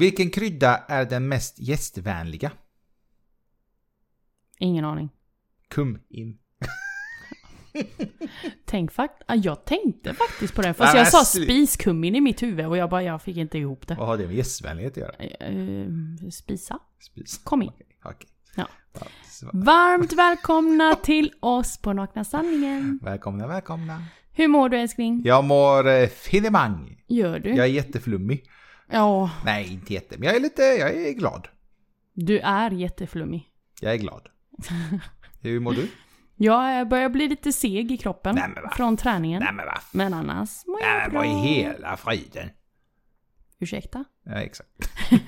Vilken krydda är den mest gästvänliga? Ingen aning. Kummin. Tänk fakt ja, jag tänkte faktiskt på det. Fast jag sa spiskummin i mitt huvud och jag bara, jag fick inte ihop det. Vad har det med gästvänlighet att göra? Eh, spisa? Spis. Kom in. Okej, okej. Ja. Ja, så- Varmt välkomna till oss på Nakna Sanningen. Välkomna, välkomna. Hur mår du älskling? Jag mår eh, finemang. Gör du? Jag är jätteflummig. Ja, Nej, inte jätte, men jag är lite, jag är glad. du är jätteflummig. Jag är glad. Hur mår du? Jag börjar bli lite seg i kroppen Nej, men va? från träningen. Nej men Men annars mår jag Nej, men bra. vad i hela friden? Ursäkta? Ja, exakt.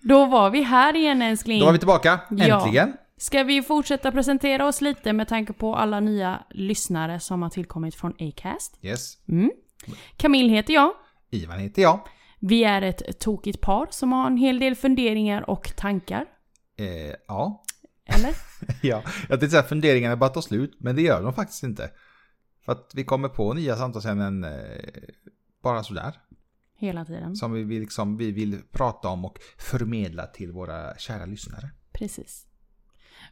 Då var vi här igen älskling. Då är vi tillbaka, Ja. äntligen. Ska vi fortsätta presentera oss lite med tanke på alla nya lyssnare som har tillkommit från Acast? Yes. Mm. Camille heter jag. Ivan heter jag. Vi är ett tokigt par som har en hel del funderingar och tankar. Eh, ja. Eller? ja. Jag tänkte säga att funderingarna bara tar slut, men det gör de faktiskt inte. För att vi kommer på nya samtalsämnen eh, bara sådär. Hela tiden. Som vi vill, liksom, vi vill prata om och förmedla till våra kära lyssnare. Precis.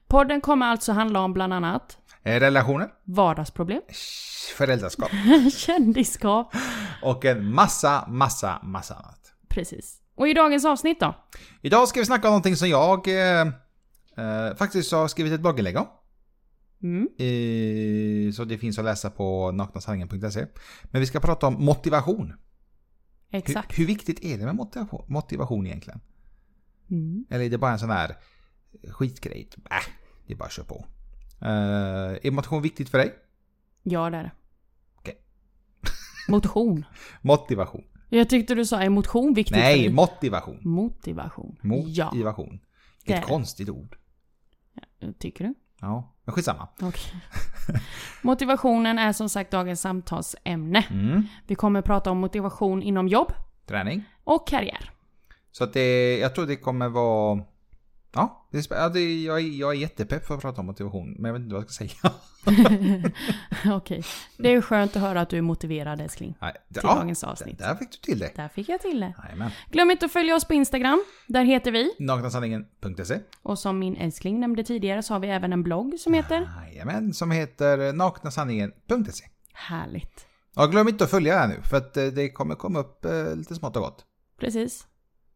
Podden kommer alltså handla om bland annat relationer, vardagsproblem, föräldraskap kändisskap, och en massa, massa, massa annat. precis. Och i dagens avsnitt då? Idag ska vi snacka om någonting som jag eh, eh, faktiskt har skrivit ett blogginlägg om. Mm. Eh, så det finns att läsa på naknasanningen.se. Men vi ska prata om motivation. Hur, Exakt. hur viktigt är det med motivation, motivation egentligen? Mm. Eller är det bara en sån här skitgrej? Äh, det är bara att köra på. Eh, är motivation viktigt för dig? Ja, det är det. Okej. Motion. Motivation. Jag tyckte du sa emotion viktigt för Nej, dig. motivation. Motivation. Ja, Motivation. Är Ett det. konstigt ord. tycker du? Ja, men skitsamma. Okej. Motivationen är som sagt dagens samtalsämne. Mm. Vi kommer prata om motivation inom jobb Träning. och karriär. Så att det, jag tror det kommer vara... Ja, det är, ja det, jag, är, jag är jättepepp för att prata om motivation, men jag vet inte vad jag ska säga. Okej. Det är skönt att höra att du är motiverad älskling. Nej, det- Till dagens avsnitt. Där fick du till det. Där fick jag till det. Jajamän. Glöm inte att följa oss på Instagram. Där heter vi. Naknasanningen.se. Och som min älskling nämnde tidigare så har vi även en blogg som heter Jajamän, som heter naknasanningen.se. Härligt. Ja, glöm inte att följa här nu, för att eh, det kommer komma upp eh, lite smått och gott. Precis.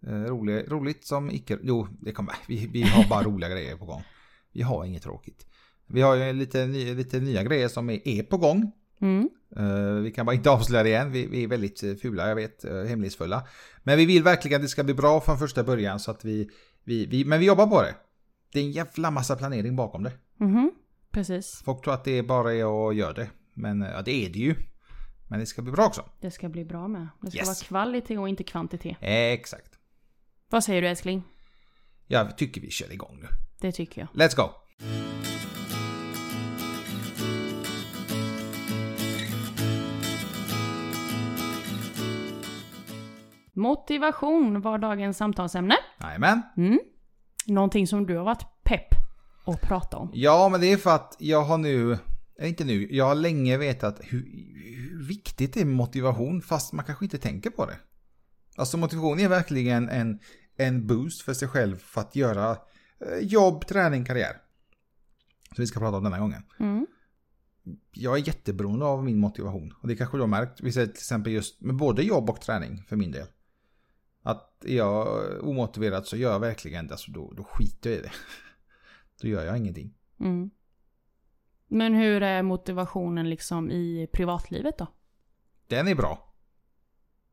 Eh, roligt, roligt som icke... Jo, det kommer... Vi, vi har bara roliga grejer på gång. Vi har inget tråkigt. Vi har ju lite, lite nya grejer som är, är på gång. Mm. Eh, vi kan bara inte avslöja det igen. Vi, vi är väldigt eh, fula, jag vet, hemlighetsfulla. Men vi vill verkligen att det ska bli bra från första början så att vi, vi, vi... Men vi jobbar på det. Det är en jävla massa planering bakom det. Mhm. Precis. Folk tror att det bara är att göra det. Men ja, det är det ju. Men det ska bli bra också. Det ska bli bra med. Det ska Yes. vara kvalitet och inte kvantitet. Exakt. Vad säger du älskling? Jag tycker vi kör igång nu. Det tycker jag. Let's go! Motivation var dagens samtalsämne. Jajamän. Mm. Någonting som du har varit pepp att prata om. Ja, men det är för att jag har nu, eller inte nu, jag har länge vetat hur, hur viktigt det är med motivation fast man kanske inte tänker på det. Alltså motivation är verkligen en, en boost för sig själv för att göra eh, jobb, träning, karriär. Så vi ska prata om denna gången. Mm. Jag är jätteberoende av min motivation. Och det kanske du har märkt, vi säger till exempel just med både jobb och träning för min del. Att är jag omotiverad så gör jag verkligen det, alltså då, då skiter jag i det. Då gör jag ingenting. Mm. Men hur är motivationen liksom i privatlivet då? Den är bra.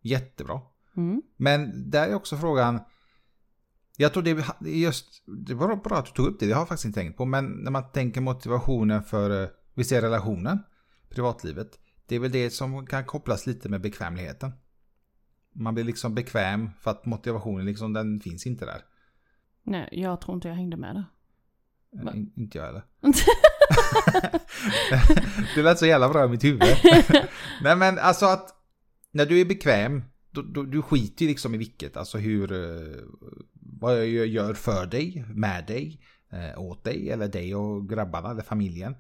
Jättebra. Mm. Men där är också frågan. Jag tror det är just, det var bra att du tog upp det, det har jag faktiskt inte tänkt på. Men när man tänker motivationen för, eh, vi ser relationen, privatlivet. Det är väl det som kan kopplas lite med bekvämligheten. Man blir liksom bekväm för att motivationen liksom, den finns inte där. Nej, jag tror inte jag hängde med där. Eh, in- Inte jag heller. det lät så jävla bra i mitt huvud. Nej men alltså att när du är bekväm, då, då, du skiter ju liksom i vilket. Alltså hur, eh, vad jag gör för dig, med dig, eh, åt dig eller dig och grabbarna eller familjen.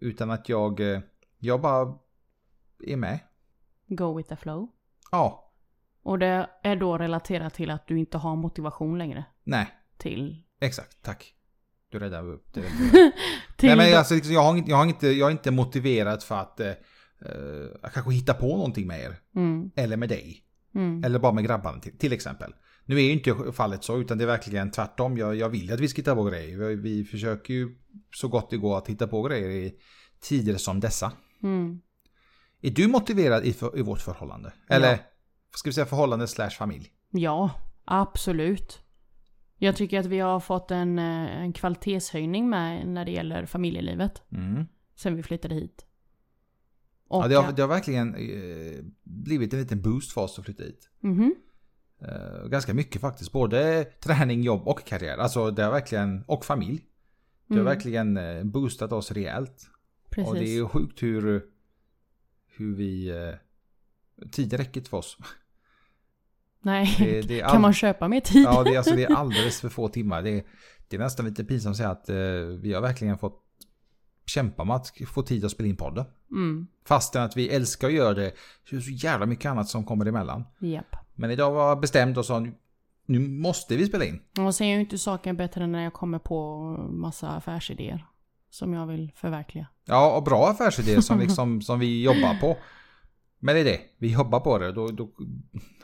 Utan att jag, eh, jag bara är med. Go with the flow. Ja. Och det är då relaterat till att du inte har motivation längre Nej, till... exakt. Tack. Du räddade upp det. Nej, men alltså, liksom, jag, har, inte- jag, har inte, jag är inte motiverad för att eh, kanske hitta på någonting med er. mm, Eller med dig. Mm, Eller bara med grabbarna till, till exempel. Nu är ju inte fallet så, utan det är verkligen tvärtom. Jag, jag vill att vi ska hitta på grejer. Vi, vi försöker ju så gott det går att hitta på grejer i tider som dessa. mm. Är du motiverad i, för, i vårt förhållande? Eller Ja. ska vi säga förhållande slash familj? Ja, absolut. Jag tycker att vi har fått en, eh, en kvalitetshöjning med när det gäller familjelivet. Mm. Sen vi flyttade hit. Och, Ja, det, har, det har verkligen eh, blivit en liten boost för oss att flytta hit. Mhm. Eh, ganska mycket faktiskt. Både träning, jobb och karriär. Alltså det har verkligen, och familj. Det har Mm. verkligen eh, boostat oss rejält. Precis. Och det är ju sjukt hur, hur vi... Eh, tiden räcker inte för oss. Nej, Det, det är kan man all- köpa mer tid? Ja, det är, alltså, det är alldeles för få timmar. Det är, det är nästan lite pinsamt att säga att eh, vi har verkligen fått kämpa med att få tid att spela in podden. Mm, Fastän att vi älskar att göra det. Så är det så jävla mycket annat som kommer emellan. japp. Men idag var jag bestämd och sa nu- måste vi spela in. Och sen är ju inte saken bättre när jag kommer på massa affärsidéer. Som jag vill förverkliga. Ja, och bra affärsidéer som, liksom, som vi jobbar på. Men det är det, vi jobbar på det. Då, då,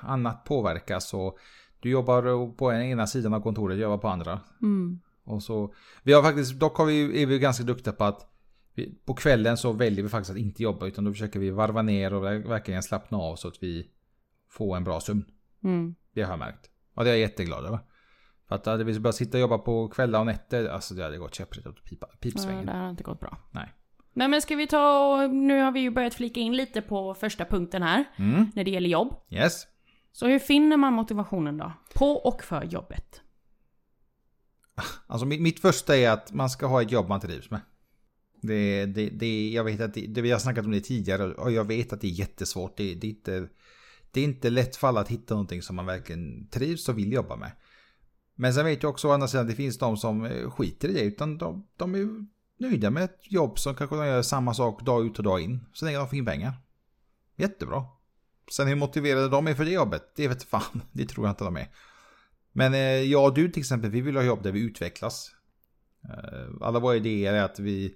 annat påverkas och du jobbar på en ena sidan av kontoret, jag jobbar på andra. Mm, Och så, vi har faktiskt, dock har vi, är vi ganska duktiga på att på kvällen så väljer vi faktiskt att inte jobba utan då försöker vi varva ner och ver- verkligen slappna av så att vi får en bra sömn. mm. Det har jag märkt. Och det är jag jätteglad över. För att hade vi börjat sitta och jobba på kvällar och nätter, alltså det hade gått käpprätt åt pipa, Ja, pipsvängen. det har inte gått bra. Nej. Nej men ska vi ta och nu har vi ju börjat flika in lite på första punkten här. Mm, När det gäller jobb. yes. Så hur finner man motivationen då? På och för jobbet? Alltså mitt, mitt första är att man ska ha ett jobb man trivs med. Det, det, det, jag vet att det, det, vi har snackat om det tidigare och jag vet att det är jättesvårt. Det, det, är inte, det är inte lätt för alla att hitta någonting som man verkligen trivs och vill jobba med. Men sen vet jag också å andra sidan att det finns de som eh, skiter i det utan de, de är nöjda med ett jobb som kanske de gör samma sak dag ut och dag in. Så länge de får in pengar. Jättebra. Sen hur motiverade de är för det jobbet, det vet fan. Det tror jag inte de är. Men eh, jag och du till exempel, vi vill ha jobb där vi utvecklas. Eh, alla våra idéer är att vi...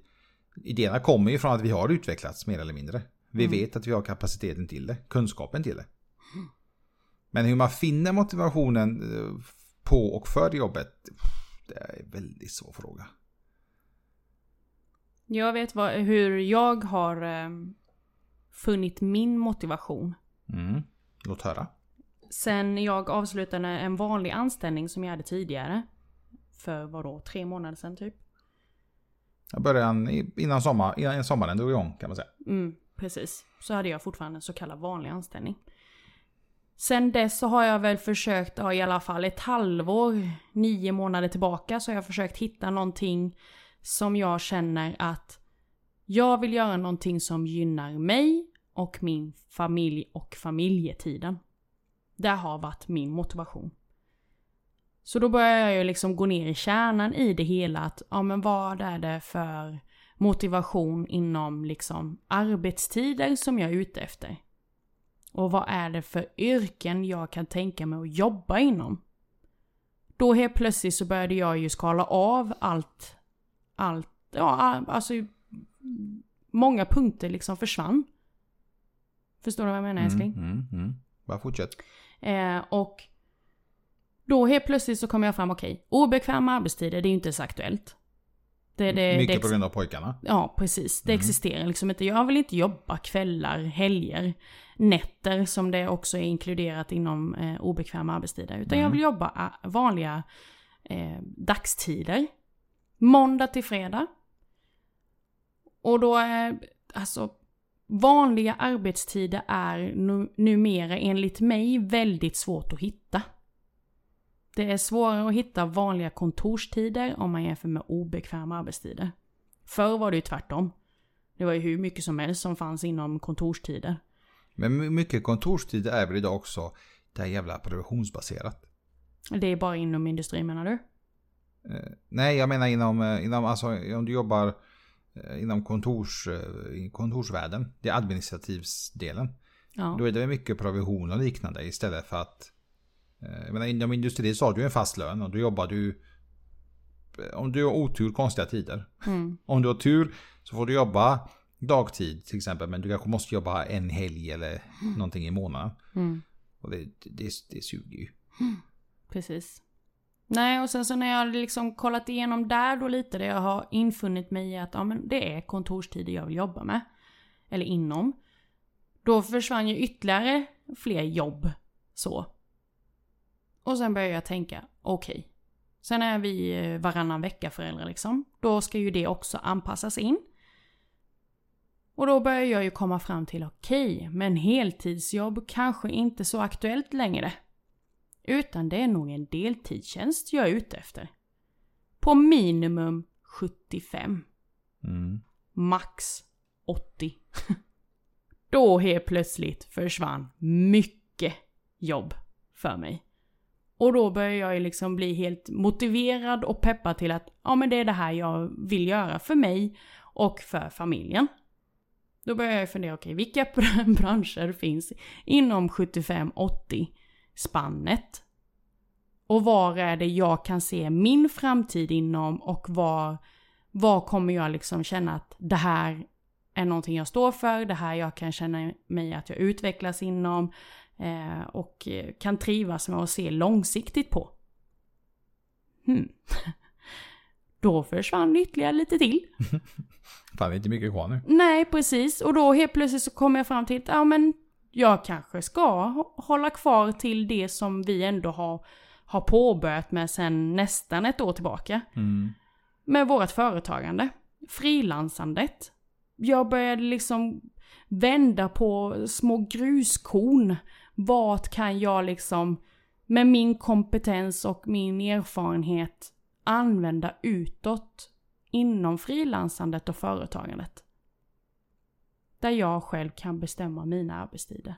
Idéerna kommer ju från att vi har utvecklats mer eller mindre. Vi Mm. vet att vi har kapaciteten till det, kunskapen till det. Men hur man finner motivationen eh, på och för jobbet, det är en väldigt svår fråga. Jag vet vad, hur jag har eh, funnit min motivation. Mm. Låt höra. Sen jag avslutade en vanlig anställning som jag hade tidigare. För vadå, tre månader sedan typ. Jag började innan, sommar, innan sommaren drog igång kan man säga. Mm, precis. Så hade jag fortfarande en så kallad vanlig anställning. Sen dess så har jag väl försökt, ja, i alla fall ett halvår, nio månader tillbaka, så har jag försökt hitta någonting som jag känner att jag vill göra någonting som gynnar mig och min familj och familjetiden. Det har varit min motivation. Så då börjar jag ju liksom gå ner i kärnan i det hela att, ja men vad är det för motivation inom liksom arbetstider som jag är ute efter? Och vad är det för yrken jag kan tänka mig att jobba inom? Då helt plötsligt så började jag ju skala av allt, allt, ja alltså många punkter liksom försvann. Förstår du vad jag menar älskling? Mm, mm, mm. Bara fortsätt. Eh, och då helt plötsligt så kom jag fram, okej, obekväma arbetstider, det är ju inte så aktuellt. Det, det, Mycket det, på grund av pojkarna. Ja, precis. Det existerar liksom inte. Jag vill inte jobba kvällar, helger, nätter som det också är inkluderat inom eh, obekväma arbetstider. Utan jag vill jobba eh, vanliga eh, dagstider. Måndag till fredag. Och då är, alltså, vanliga arbetstider är nu, numera enligt mig väldigt svårt att hitta. Det är svårare att hitta vanliga kontorstider om man jämför med obekväma arbetstider. Förr var det ju tvärtom. Det var ju hur mycket som helst som fanns inom kontorstider. Men my- mycket kontorstid är väl idag också det här jävla provisionsbaserat. Det är bara inom industrin menar du? Eh, nej, jag menar inom, eh, inom alltså om du jobbar eh, inom kontors, kontorsvärlden. Det är administrativsdelen. Ja. Då är det mycket provision och liknande istället för att... eh, Jag menar, inom industri så har du en fast lön och då jobbar du... Om du har otur konstiga tider. Mm. Om du har tur så får du jobba dagtid till exempel. Men du kanske måste jobba en helg eller någonting i månaden. Mm. Och det, det, det suger ju. Precis. Nej, och sen så när jag liksom kollat igenom där då lite, det jag har infunnit mig i att ja, men det är kontorstider jag vill jobba med. Eller inom. Då försvann ju ytterligare fler jobb. Så. Och sen började jag tänka, okej. Sen är vi eh, varannan vecka föräldrar liksom. Då ska ju det också anpassas in. Och då börjar jag ju komma fram till, okej, men heltidsjobb kanske inte så aktuellt längre. Utan det är nog en deltidstjänst jag är ute efter. På minimum 75. Mm. Max 80. Då helt plötsligt försvann mycket jobb för mig. Och då börjar jag ju liksom bli helt motiverad och peppad till att ja men det är det här jag vill göra för mig och för familjen. Då börjar jag fundera, okej vilka branscher finns inom 75-80 spannet? Och var är det jag kan se min framtid inom och var, var kommer jag liksom känna att det här är någonting jag står för, det här jag kan känna mig att jag utvecklas inom och eh, kan trivas med att se långsiktigt på. Hmm. Då försvann ytterligare lite till. Fan, det är inte mycket kvar nu. Nej, precis. Och då helt plötsligt så kommer jag fram till att ja, men jag kanske ska hå- hålla kvar till det som vi ändå har, har påbörjat med sedan nästan ett år tillbaka. Mm. Med vårt företagande. Frilansandet. Jag började liksom vända på små gruskorn. Vart kan jag liksom med min kompetens och min erfarenhet använda utåt inom frilansandet och företagandet. Där jag själv kan bestämma mina arbetstider.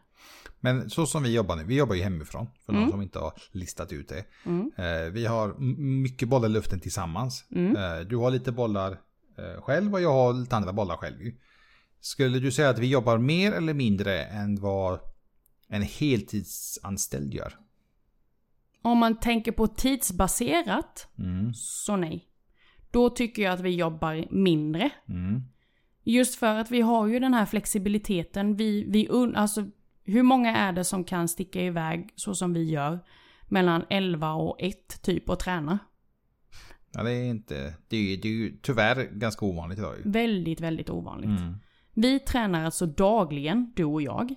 Men så som vi jobbar nu, vi jobbar ju hemifrån. För någon Mm. som inte har listat ut det. Mm. Eh, vi har mycket bollar i luften tillsammans. Mm. Eh, du har lite bollar eh, själv och jag har lite andra bollar själv. Skulle du säga att vi jobbar mer eller mindre än vad en heltidsanställd gör? Om man tänker på tidsbaserat, Mm. så nej. Då tycker jag att vi jobbar mindre. Mm. Just för att vi har ju den här flexibiliteten. Vi, vi alltså, hur många är det som kan sticka iväg så som vi gör? Mellan 11 och 1 typ och träna. Ja, det är inte, det är, det är ju tyvärr ganska ovanligt idag. Väldigt, väldigt ovanligt. Mm. Vi tränar alltså dagligen, du och jag.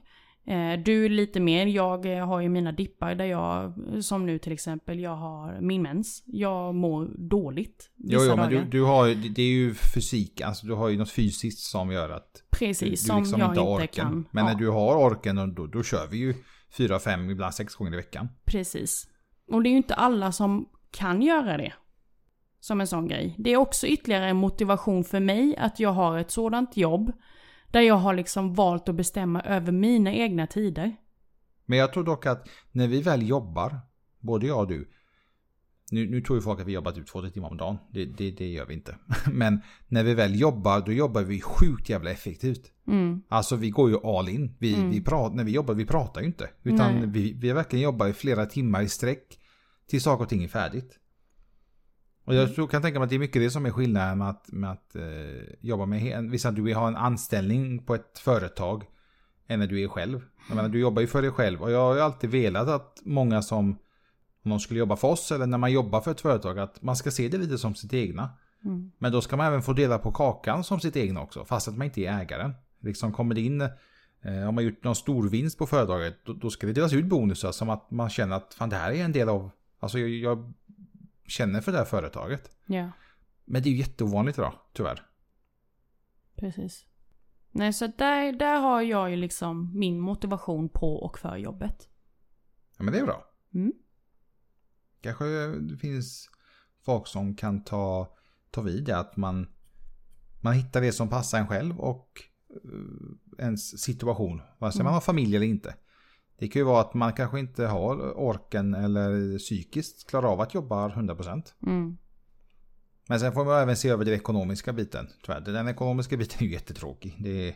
Eh, Du är lite mer, jag eh, har ju mina dippar där jag, som nu till exempel, jag har min mens. Jag mår dåligt Jo, vissa jo, men dagar. du, du har det är ju fysik, alltså du har ju något fysiskt som gör att du, Precis, du som liksom jag inte har orken. kan. Men ja, när du har orken, då, då kör vi ju fyra, fem, ibland sex gånger i veckan. Precis. Och det är ju inte alla som kan göra det. Som en sån grej. Det är också ytterligare en motivation för mig att jag har ett sådant jobb. Där jag har liksom valt att bestämma över mina egna tider. Men jag tror dock att när vi väl jobbar, både jag och du, nu, nu tror ju folk att vi jobbar typ två, tre timmar om dagen. Det, det, det gör vi inte. Men när vi väl jobbar, då jobbar vi sjukt jävla effektivt. Mm, Alltså vi går ju all in. Vi, Mm. vi pratar, när vi jobbar, vi pratar ju inte. Utan Nej. vi, vi verkligen jobbar i flera timmar i sträck till saker och ting är färdigt. Och jag tror, kan tänka mig att det är mycket det som är skillnaden med att, med att eh, jobba med, visst att du vill ha en anställning på ett företag än när du är själv. Jag menar, du jobbar ju för dig själv och jag har ju alltid velat att många som, om de skulle jobba för oss eller när man jobbar för ett företag, att man ska se det lite som sitt egna. mm, Men då ska man även få dela på kakan som sitt egna också, fast att man inte är ägaren. Liksom kommer det in, eh, om man gjort någon stor vinst på företaget, då, då ska det delas ut bonusar som att man känner att fan det här är en del av, alltså jag, jag känner för det här företaget. ja, Men det är ju jätteovanligt idag, tyvärr. precis. Nej, så där, där har jag ju liksom min motivation på och för jobbet. Ja men det är bra. Mm. Kanske det finns folk som kan ta, ta vid det, att man, man hittar det som passar en själv och eh, ens situation. Vare sig man har familj eller inte. Det kan ju vara att man kanske inte har orken eller psykiskt klarar av att jobba 100%. Mm. Men sen får man även se över den ekonomiska biten. Tyvärr. Den ekonomiska biten är ju jättetråkig. Det är,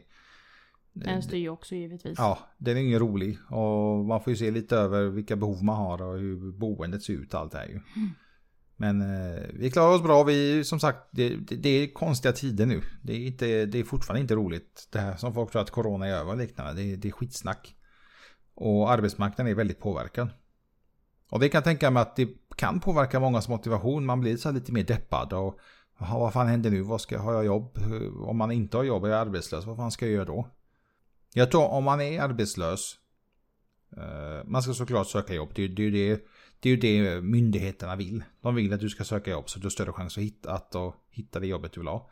Den styr ju också givetvis. Ja, den är ingen rolig. Och man får ju se lite över vilka behov man har och hur boendet ser ut allt det här ju. Mm. Men eh, vi klarar oss bra. Vi, som sagt, det, det, det, är konstiga tider nu. Det är, inte, det är fortfarande inte roligt. Det här som folk tror att corona är över och liknande. Det, det är skitsnack. Och arbetsmarknaden är väldigt påverkad. Och det kan jag tänka mig att det kan påverka mångas motivation. Man blir så lite mer deppad. Och vad fan händer nu? Vad ska, har jag jobb? Om man inte har jobb och är arbetslös, vad fan ska jag göra då? Jag tror om man är arbetslös. Eh, man ska såklart söka jobb. Det, det, det, det är ju det myndigheterna vill. De vill att du ska söka jobb så du har större chans att hitta, att, att hitta det jobbet du vill ha.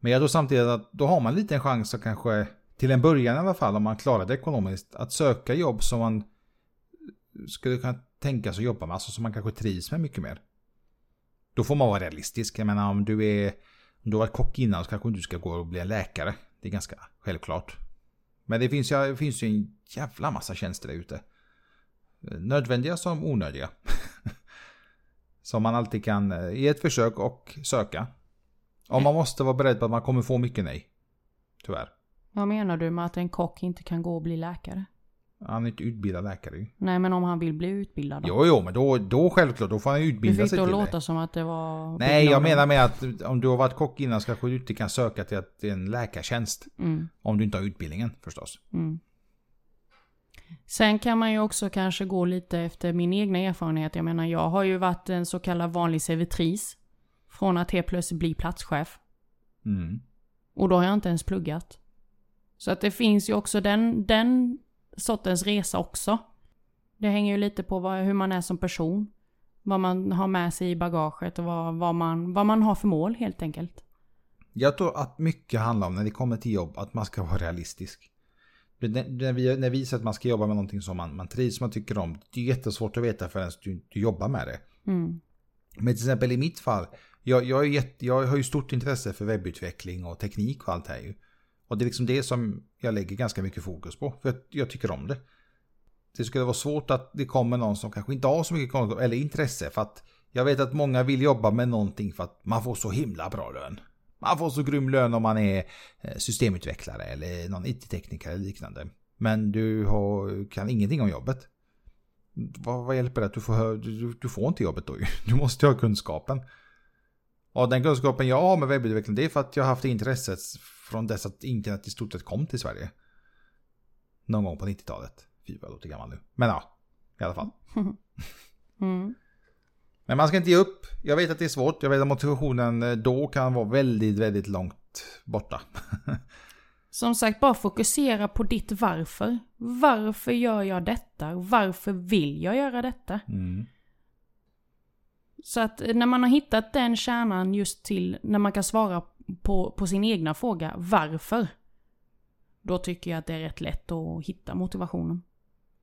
Men jag tror samtidigt att då har man lite en chans att kanske, till en början i alla fall, om man klarar det ekonomiskt, att söka jobb som man skulle kunna tänka sig att jobba med, alltså som man kanske trivs med mycket mer. Då får man vara realistisk. Jag menar om du är, om du har varit kock innan så kanske du ska gå och bli en läkare. Det är ganska självklart. Men det finns, ju, det finns ju en jävla massa tjänster där ute. Nödvändiga som onödiga. som man alltid kan eh, ge ett försök och söka. Om man måste vara beredd på att man kommer få mycket nej. Tyvärr. Vad menar du med att en kock inte kan gå och bli läkare? Han är inte utbildad läkare. Nej men om han vill bli utbildad då? Jo jo men då, då självklart, då får han utbilda Du sig fick då till låta det. som att det var... Nej jag menar med att om du har varit kock innan så kanske du inte kan söka till att det en läkartjänst. Mm, Om du inte har utbildningen förstås. mm. Sen kan man ju också kanske gå lite efter min egna erfarenhet. Jag menar jag har ju varit en så kallad vanlig servitris. Från att helt plötsligt bli platschef. Mm. Och då har jag inte ens pluggat. Så att det finns ju också den, den sortens resa också. Det hänger ju lite på vad, hur man är som person. Vad man har med sig i bagaget och vad, vad, man, vad man har för mål helt enkelt. Jag tror att mycket handlar om när det kommer till jobb att man ska vara realistisk. När vi, när vi säger att man ska jobba med någonting som man, man trivs man tycker om. Det är jättesvårt att veta förrän du, du jobbar med det. Mm. Men till exempel i mitt fall. Jag, jag, är jätte, jag har ju stort intresse för webbutveckling och teknik och allt det här ju. Och det är liksom det som jag lägger ganska mycket fokus på. För jag, jag tycker om det. Det skulle vara svårt att det kommer någon som kanske inte har så mycket kunskap eller intresse. För att jag vet att många vill jobba med någonting för att man får så himla bra lön. Man får så grym lön om man är eh, systemutvecklare eller någon IT-tekniker eller liknande. Men du har, kan ingenting om jobbet. Vad, vad hjälper det att du får, du, du får inte jobbet då ju. Du måste ha kunskapen. Och den kunskapen jag har med webbutveckling det är för att jag har haft intresset från dess att internet i stort sett kom till Sverige. Någon gång på 90-talet. Fy vad jag låter gammal nu. Men ja, i alla fall. Mm. Men man ska inte ge upp. Jag vet att det är svårt. Jag vet att motivationen eh, då kan vara väldigt, väldigt långt borta. Som sagt, bara fokusera på ditt varför. Varför gör jag detta? Varför vill jag göra detta? Mm. Så att eh, när man har hittat den kärnan just till när man kan svara på, på sin egna fråga, varför? Då tycker jag att det är rätt lätt att hitta motivationen.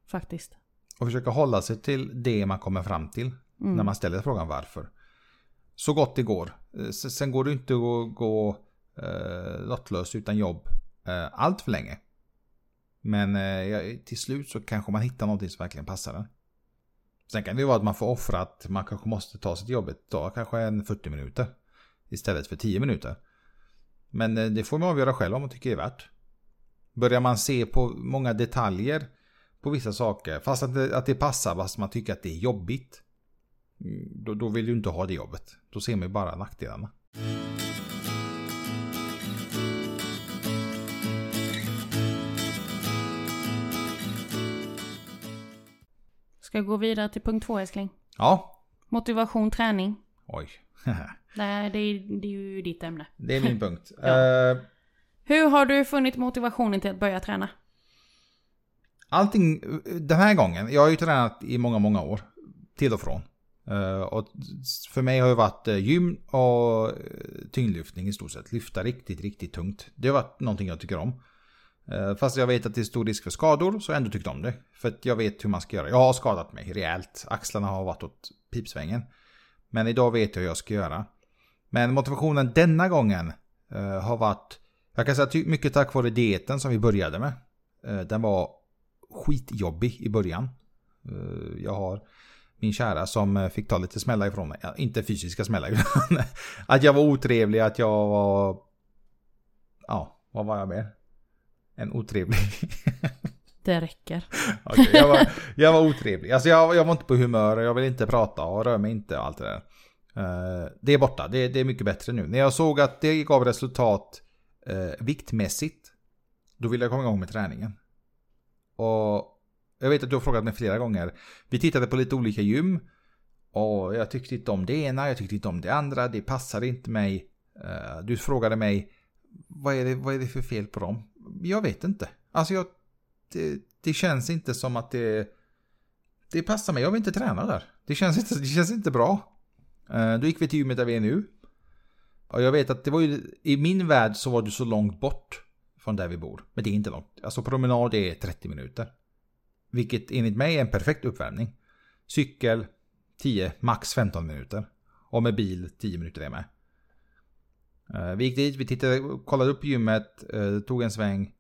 Faktiskt. Och försöka hålla sig till det man kommer fram till. Mm. När man ställer frågan varför. Så gott det går. Eh, Sen går det inte att gå eh, lottlös utan jobb eh, allt för länge. Men eh, till slut så kanske man hittar någonting som verkligen passar en. Sen kan det vara att man får offra att man kanske måste ta sig till jobbet. Ta kanske en 40 minuter. Istället för 10 minuter. Men eh, det får man avgöra själv om man tycker det är värt. Börjar man se på många detaljer på vissa saker. Fast att det, att det passar fast man tycker att det är jobbigt. mm, Då, då vill du inte ha det jobbet. Då ser man ju bara nackdelarna. Ska jag gå vidare till punkt två älskling? Ja. Motivation, träning. Oj. Nej, det är, det är ju ditt ämne. det är min punkt. Ja. Eh, Hur har du funnit motivationen till att börja träna? allting den här gången. Jag har ju tränat i många, många år. Till och från. Eh, och för mig har det varit eh, gym och tyngdlyftning i stort sett. Lyfta riktigt, riktigt tungt. Det har varit någonting jag tycker om. Fast jag vet att det är stor risk för skador så har jag ändå tyckt om det. För att jag vet hur man ska göra. Jag har skadat mig rejält. Axlarna har varit åt pipsvängen. Men idag vet jag hur jag ska göra. Men motivationen denna gången eh, har varit, jag kan säga ty- mycket tack vare dieten som vi började med. Eh, den var skitjobbig i början. Eh, jag har min kära som eh, fick ta lite smällar ifrån mig. Ja, inte fysiska smällar utan att jag var otrevlig, att jag var... Ja, vad var jag mer? en otrevlig... Det räcker. Okej, jag, var, jag var otrevlig. Alltså jag, jag var inte på humör, jag vill inte prata och rör mig inte och allt det där. Eh, det är borta, det, det är mycket bättre nu. När jag såg att det gav resultat eh, viktmässigt, då ville jag komma igång med träningen. Och jag vet att du har frågat mig flera gånger. Vi tittade på lite olika gym. Och jag tyckte inte om det ena, jag tyckte inte om det andra, det passade inte mig. Eh, du frågade mig, vad är, det, vad är det för fel på dem? Jag vet inte. Alltså jag, det, det känns inte som att det, det passar mig. Jag vill inte träna där. Det känns inte, det känns inte bra. Eh, då gick vi till gymmet där vi är nu. Och jag vet att det var ju, i min värld så var det så långt bort från där vi bor. Men det är inte långt. Alltså promenad är 30 minuter. Vilket enligt mig är en perfekt uppvärmning. Cykel 10, max 15 minuter. Och med bil 10 minuter är med. Eh, vi gick dit, vi tittade, kollade upp gymmet, eh, tog en sväng.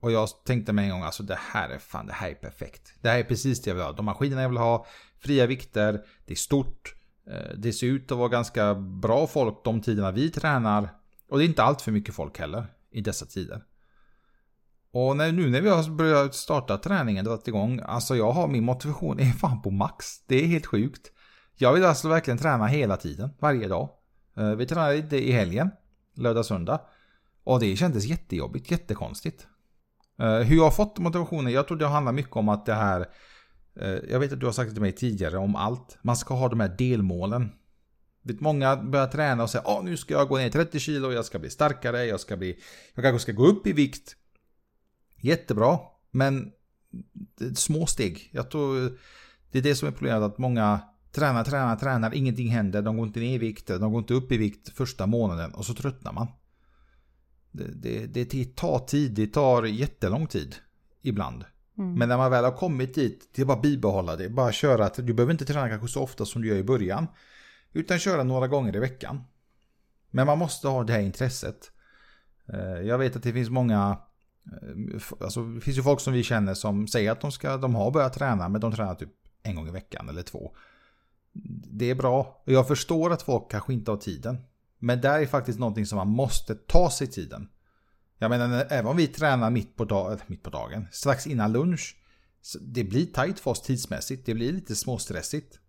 Och jag tänkte mig en gång, alltså det här är fan, det här är perfekt. Det här är precis det jag vill ha. De maskinerna jag vill ha, fria vikter, det är stort. Eh, det ser ut att vara ganska bra folk de tiderna vi tränar. Och det är inte allt för mycket folk heller i dessa tider. Och när, nu när vi har börjat starta träningen, dragit igång, alltså jag har min motivation är fan på max. Det är helt sjukt. Jag vill alltså verkligen träna hela tiden, varje dag. Eh, vi tränade i helgen, lördag, söndag. Och det kändes jättejobbigt, jättekonstigt. Eh, hur jag har fått motivationen, jag tror det handlar mycket om att det här eh, jag vet att du har sagt det till mig tidigare om allt. Man ska ha de här delmålen. Många börjar träna och säger att nu ska jag gå ner 30 kilo, jag ska bli starkare, jag ska bli... Jag kanske ska gå upp i vikt. Jättebra, men små steg. Jag tror det är det som är problemet att många tränar, tränar, tränar, ingenting händer, de går inte ner i vikt, de går inte upp i vikt första månaden och så tröttnar man. Det, det, det tar tid, det tar jättelång tid ibland. Mm. Men när man väl har kommit dit, det är bara bibehålla det. Bara köra, att du behöver inte träna kanske så ofta som du gör i början. Utan köra några gånger i veckan. Men man måste ha det här intresset. Eh, jag vet att det finns många, eh, alltså det finns ju folk som vi känner som säger att de, ska, de har börjat träna men de tränar typ en gång i veckan eller två. Det är bra. Jag förstår att folk kanske inte har tiden. Men det är faktiskt någonting som man måste ta sig tiden. Jag menar, även om vi tränar mitt på, dag, mitt på dagen, strax innan lunch. Det blir tajt för oss tidsmässigt, det blir lite småstressigt.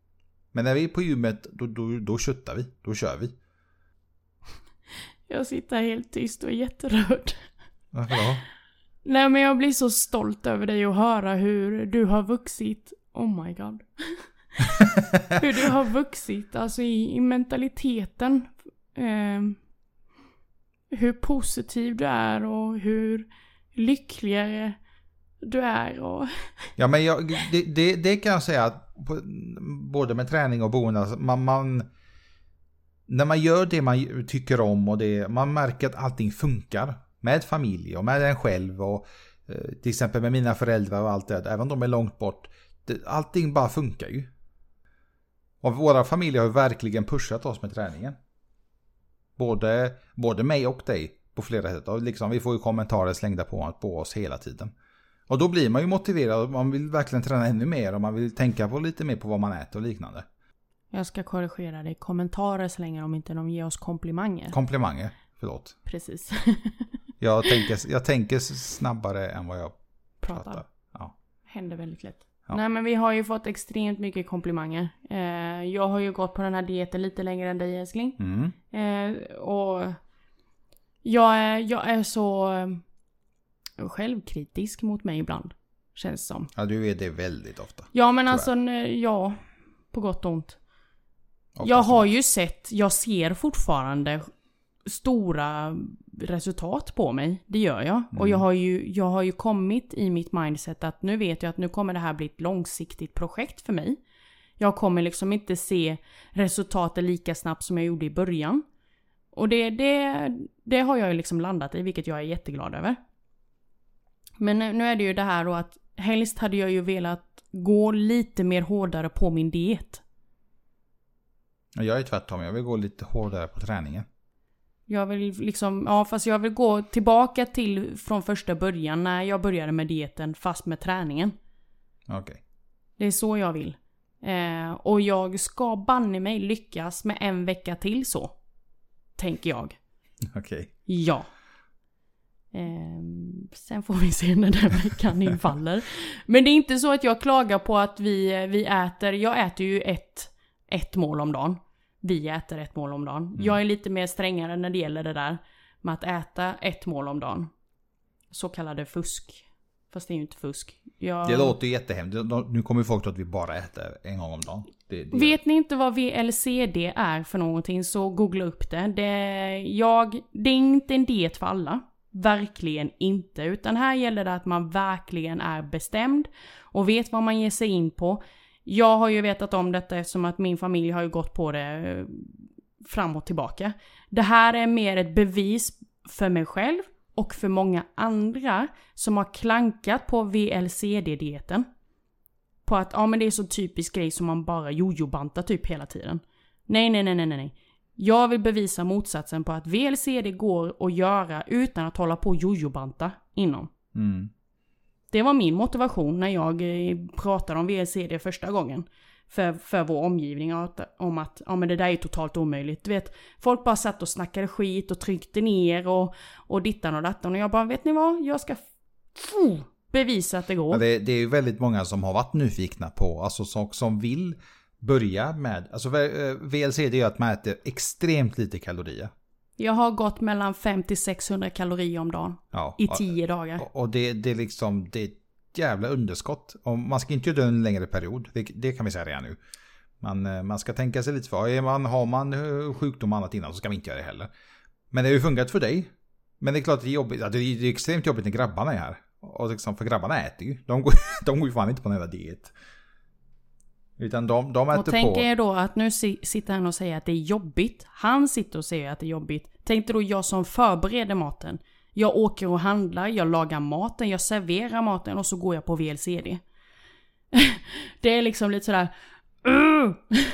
Men när vi är på gymmet, då, då, då köttar vi, då kör vi. Jag sitter helt tyst och är jätterörd. Varför då? Nej men jag blir så stolt över dig och höra hur du har vuxit. Oh my god. hur du har vuxit, alltså i, i mentaliteten. Eh, hur positiv du är och hur lyckligare du är och... Ja men jag, det, det, det, kan jag säga att både med träning och boende, alltså man, man, när man gör det man tycker om och det, man märker att allting funkar. Med familj och med en själv och eh, till exempel med mina föräldrar och allt det även om de är långt bort. Det, allting bara funkar ju. Och våra familjer har verkligen pushat oss med träningen. Både, både mig och dig på flera sätt. Och liksom, vi får ju kommentarer slängda på, på oss hela tiden. Och då blir man ju motiverad man vill verkligen träna ännu mer och man vill tänka på lite mer på vad man äter och liknande. Jag ska korrigera dig. Kommentarer slänger om inte de ger oss komplimanger. Komplimanger, förlåt. Precis. jag, tänker, jag tänker snabbare än vad jag pratar. pratar. Ja. Händer väldigt lätt. Ja. Nej men vi har ju fått extremt mycket komplimanger. Eh, jag har ju gått på den här dieten lite längre än dig älskling. Mm. Eh, och jag är, jag är så eh, självkritisk mot mig ibland. Känns som. Ja du är det väldigt ofta. Ja men alltså, ja. På gott och ont. Ofta jag har ju sett, jag ser fortfarande stora resultat på mig. Det gör jag. Mm. Och jag har, ju, jag har ju kommit i mitt mindset att nu vet jag att nu kommer det här bli ett långsiktigt projekt för mig. Jag kommer liksom inte se resultatet lika snabbt som jag gjorde i början. Och det, det, det har jag ju liksom landat i, vilket jag är jätteglad över. Men nu är det ju det här då att helst hade jag ju velat gå lite mer hårdare på min diet. Jag är tvärtom, jag vill gå lite hårdare på träningen. Jag vill liksom, ja fast jag vill gå tillbaka till från första början när jag började med dieten fast med träningen. Okej. Okay. Det är så jag vill. Eh, och jag ska banne mig lyckas med en vecka till så. Tänker jag. Okej. Okay. Ja. Eh, sen får vi se när den veckan infaller. Men det är inte så att jag klagar på att vi, vi äter, jag äter ju ett, ett mål om dagen. Vi äter ett mål om dagen. Mm. Jag är lite mer strängare när det gäller det där med att äta ett mål om dagen. Så kallade fusk. Fast det är ju inte fusk. Jag... Det låter ju jättehemskt. Nu kommer ju folk tro att vi bara äter en gång om dagen. Det, det, Vet ni inte vad VLCD är för någonting så googla upp det. Det, jag, det är inte en diet för alla. Verkligen inte. Utan här gäller det att man verkligen är bestämd och vet vad man ger sig in på. Jag har ju vetat om detta eftersom att min familj har ju gått på det eh, fram och tillbaka. Det här är mer ett bevis för mig själv och för många andra som har klankat på VLCD-dieten. På att ja men det är så typisk grej som man bara jojobantar typ hela tiden. Nej, nej, nej, nej, nej. Jag vill bevisa motsatsen på att VLCD går att göra utan att hålla på och jojobanta inom. Mm. Det var min motivation när jag eh, pratade om VLCD första gången. För, för vår omgivning att- om att ja, men det där är totalt omöjligt. Du vet, folk bara satt och snackade skit och tryckte ner och, och dittan och dattan. Och jag bara, vet ni vad? Jag ska bevisa att det går. Ja, det, det är ju väldigt många som har varit nyfikna på, alltså som, som vill börja med, alltså VLCD eh, är ju att man äter extremt lite kalorier. Jag har gått mellan 5 till 600 kalorier om dagen. Ja, I och- 10 dagar. Och, det, det är liksom, det är ett jävla underskott. Och man ska inte göra det en längre period, det, det kan vi säga redan nu. Man, eh, man ska tänka sig lite för. Man, har man eh, sjukdom och annat innan så ska vi inte göra det heller. Men det har ju funkat för dig. Men det är klart att det är jobbigt, det är extremt jobbigt när grabbarna är här. Och liksom, för grabbarna äter ju. De går, de går ju fan inte på en jävla diet. Utan de, de Och äter tänk på. er då att nu si- sitter han och säger att det är jobbigt. Han sitter och säger att det är jobbigt. Tänk dig då jag som förbereder maten. Jag åker och handlar, jag lagar maten, jag serverar maten och så går jag på VLCD. det är liksom lite sådär... "Ugh!"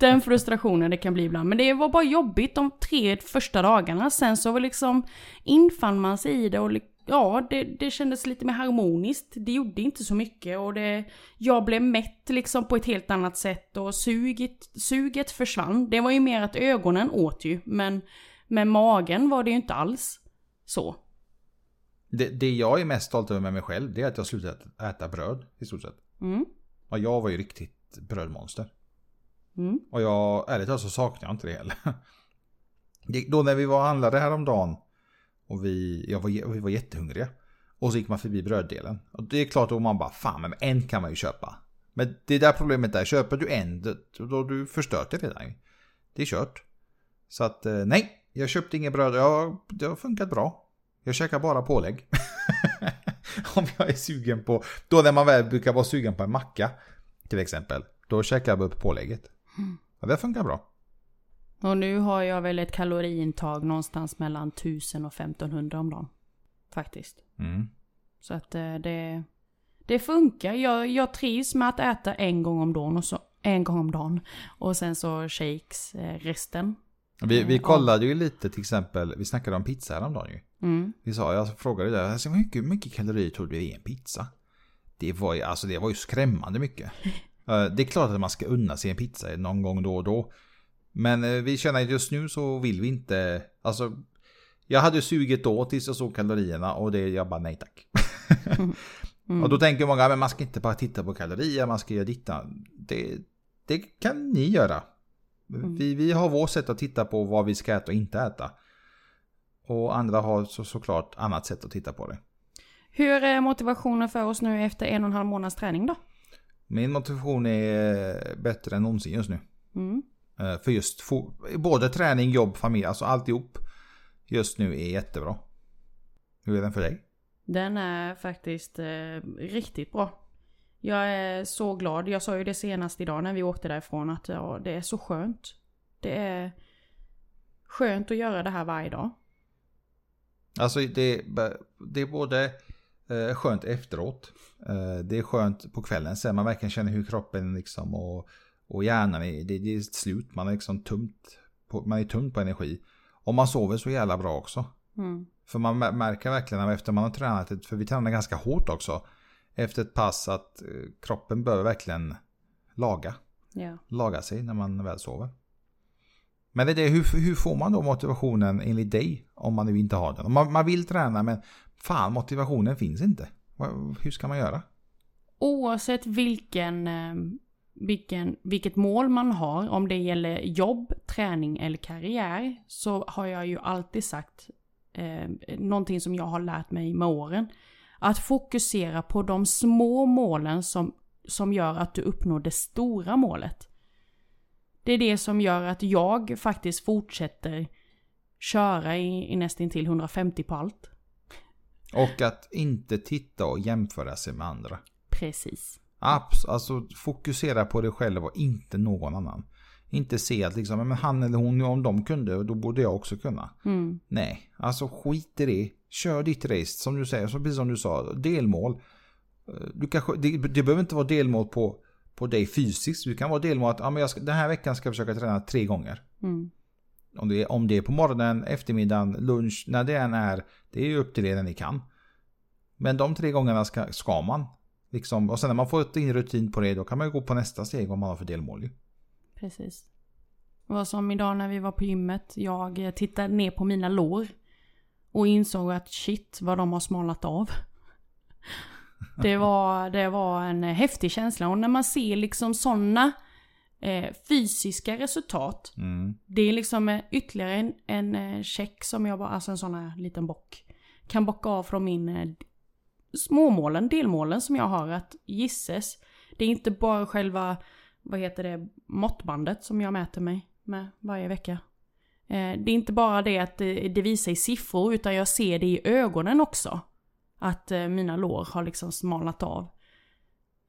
Den frustrationen det kan bli ibland. Men det var bara jobbigt de tre första dagarna. Sen så liksom infann man sig i det och ja, det, det kändes lite mer harmoniskt. Det gjorde inte så mycket och det, jag blev mätt liksom på ett helt annat sätt och suget, suget försvann. Det var ju mer att ögonen åt ju, men med magen var det ju inte alls så. Det, det jag är mest stolt över med mig själv det är att jag slutat äta bröd i stort sett. Mm. Och jag var ju riktigt brödmonster. Mm. Och jag, ärligt talat så saknar jag inte det heller. Det, då när vi var och handlade häromdagen och vi, jag var, vi var jättehungriga. Och så gick man förbi bröddelen. Och det är klart att man bara, fan men en kan man ju köpa. Men det där problemet är, köper du en, då har du förstört det redan. Det är kört. Så att eh, nej, jag köpte inget bröd. Ja, det har funkat bra. Jag käkar bara pålägg. Om jag är sugen på, då när man väl brukar vara sugen på en macka till exempel. Då käkar jag upp pålägget. Ja, det funkar bra. Och nu har jag väl ett kaloriintag någonstans mellan 1000 och 1500 om dagen. Faktiskt. Mm. Så att eh, det, det funkar. Jag, jag trivs med att äta en gång om dagen och så en gång om dagen. Och sen så shakes eh, resten. Vi, vi Ja. kollade ju lite till exempel, vi snackade om pizza häromdagen ju. Mm. Vi sa, jag frågade där, alltså, hur mycket, hur mycket kalorier tror du det är i en pizza? Det var ju, alltså det var ju skrämmande mycket. Eh, det är klart att man ska unna sig en pizza någon gång då och då. Men eh, vi känner att just nu så vill vi inte, alltså jag hade suget då tills jag såg kalorierna och det, jag bara nej tack. Mm. Och då tänker många, men man ska inte bara titta på kalorier, man ska göra ditta. Det, det kan ni göra. Vi, vi har vårt sätt att titta på vad vi ska äta och inte äta. Och andra har så, såklart annat sätt att titta på det. Hur är motivationen för oss nu efter en och en halv månads träning då? Min motivation är bättre än någonsin just nu. Mm. Eh, För just både träning, jobb, familj, alltså alltihop just nu är jättebra. Hur är den för dig? Den är faktiskt eh, riktigt bra. Jag är så glad. Jag sa ju det senast idag när vi åkte därifrån att ja, det är så skönt. Det är skönt att göra det här varje dag. Alltså det, det är både eh, skönt efteråt. Eh, det är skönt på kvällen sen man verkligen känner hur kroppen liksom och, och hjärnan är, det, det är slut. Man är liksom tumt på, man är tumt på energi. Och man sover så jävla bra också. Mm. För man mär- märker verkligen att efter man har tränat, för vi tränar ganska hårt också. Efter ett pass att eh, kroppen behöver verkligen laga. Ja. Laga sig när man väl sover. Men det är det, hur, hur får man då motivationen enligt dig om man nu inte har den? Man, man vill träna men fan motivationen finns inte. Hur ska man göra? Oavsett vilken, eh, vilken, vilket mål man har, om det gäller jobb, träning eller karriär, så har jag ju alltid sagt eh, någonting som jag har lärt mig med åren. Att fokusera på de små målen som, som gör att du uppnår det stora målet. Det är det som gör att jag faktiskt fortsätter köra i, i nästintill 150 på allt. Och att inte titta och jämföra sig med andra. Precis. Abs alltså fokusera på dig själv och inte någon annan. Inte se att liksom, men han eller hon, om de kunde, då borde jag också kunna. Mm. Nej, alltså skit i det. Kör ditt race, som du säger, precis som du sa, delmål. Du kanske, det, det behöver inte vara delmål på, på dig fysiskt. Du kan vara delmål att ja, men jag ska, den här veckan ska jag försöka träna tre gånger. Mm. Om det, är, om det är på morgonen, eftermiddagen, lunch, när det än är. Det är ju upp till er när ni kan. Men de tre gångerna ska, ska man. Liksom, och sen när man får in rutin på det, då kan man ju gå på nästa steg om man har för delmål. Precis. Det var som idag när vi var på gymmet. Jag tittade ner på mina lår. Och insåg att shit vad de har smalat av. Det var, det var en häftig känsla. Och när man ser liksom sådana eh, fysiska resultat. Mm. Det är liksom ytterligare en, en eh, check som jag bara, alltså en sån här liten bock. Kan bocka av från min eh, småmålen, delmålen som jag har att gisses. Det är inte bara själva, vad heter det, måttbandet som jag mäter mig med varje vecka. Eh, det är inte bara det att det visar i siffror utan jag ser det i ögonen också. Att eh, mina lår har liksom smalnat av.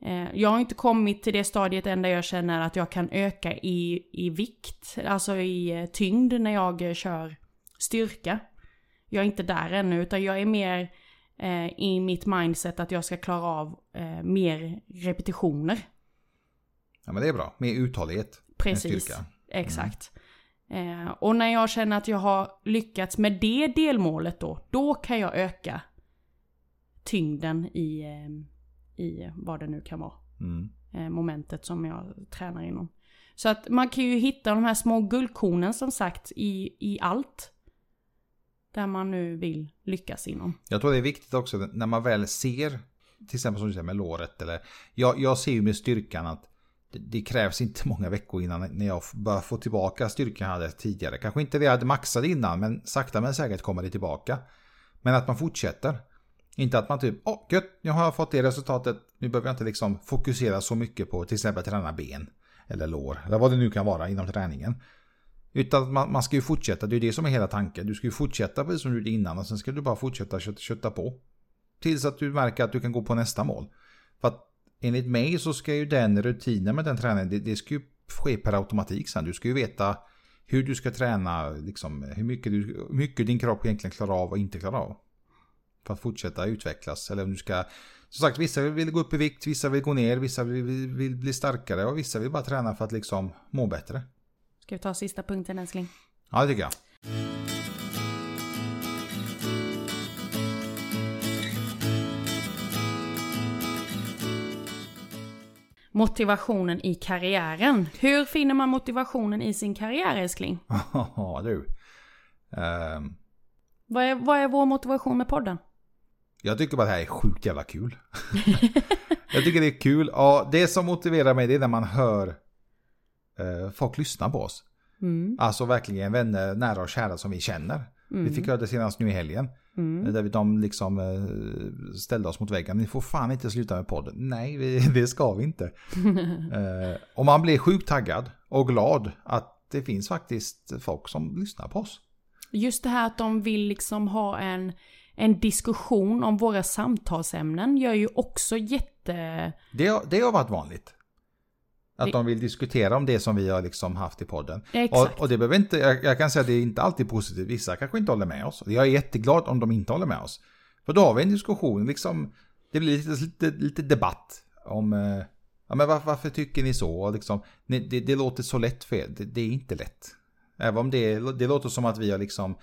Eh, jag har inte kommit till det stadiet än där jag känner att jag kan öka i, i vikt, alltså i tyngd när jag kör styrka. Jag är inte där ännu utan jag är mer eh, i mitt mindset att jag ska klara av eh, mer repetitioner. Ja men det är bra, mer uthållighet. Precis, mm. exakt. Eh, och när jag känner att jag har lyckats med det delmålet då, då kan jag öka tyngden i, eh, i vad det nu kan vara. Mm. Eh, momentet som jag tränar inom. Så att man kan ju hitta de här små guldkornen som sagt i, i allt där man nu vill lyckas inom. Jag tror det är viktigt också när man väl ser, till exempel som du säger med låret, eller jag, jag ser ju med styrkan att det, det, krävs inte många veckor innan när jag börjar få tillbaka styrkan jag hade tidigare. Kanske inte det jag hade maxat innan, men sakta men säkert kommer det tillbaka. Men att man fortsätter. Inte att man typ, åh oh, gött, nu har jag fått det resultatet, nu behöver jag inte liksom fokusera så mycket på till exempel träna ben eller lår, eller vad det nu kan vara inom träningen. Utan man, man ska ju fortsätta, det är det som är hela tanken. Du ska ju fortsätta precis som du gjorde innan och sen ska du bara fortsätta kötta, kötta på. Tills att du märker att du kan gå på nästa mål. För att enligt mig så ska ju den rutinen med den träningen, det, det ska ju ske per automatik sen. Du ska ju veta hur du ska träna, liksom, hur mycket, du, hur mycket din kropp egentligen klarar av och inte klarar av. För att fortsätta utvecklas. Eller om du ska, som sagt, vissa vill gå upp i vikt, vissa vill gå ner, vissa vill, vill, vill bli starkare och vissa vill bara träna för att liksom må bättre. Ska vi ta sista punkten älskling? Ja, det tycker jag. Motivationen i karriären. Hur finner man motivationen i sin karriär älskling? Ja du. Um, vad, är, vad är vår motivation med podden? Jag tycker bara det här är sjukt jävla kul. jag tycker det är kul. Ja, det som motiverar mig det är när man hör folk lyssnar på oss. Mm. Alltså verkligen vänner, nära och kära som vi känner. Mm. Vi fick höra det senast nu i helgen. Mm. Där de liksom eh, ställde oss mot väggen. Ni får fan inte sluta med podden. Nej, vi, det ska vi inte. eh, och man blir sjukt taggad och glad att det finns faktiskt folk som lyssnar på oss. Just det här att de vill liksom ha en, en diskussion om våra samtalsämnen gör ju också jätte... Det, det har varit vanligt. Att det... de vill diskutera om det som vi har liksom haft i podden. Exakt. Och, och det behöver inte, jag, jag, kan säga att det är inte alltid positivt. Vissa kanske inte håller med oss. Jag är jätteglad om de inte håller med oss. För då har vi en diskussion, liksom, det blir lite, lite, lite debatt om eh, ja, men varför, varför, tycker ni så? Liksom, det, det, låter så lätt för er. Det, det, är inte lätt. Även om det, det låter som att vi har liksom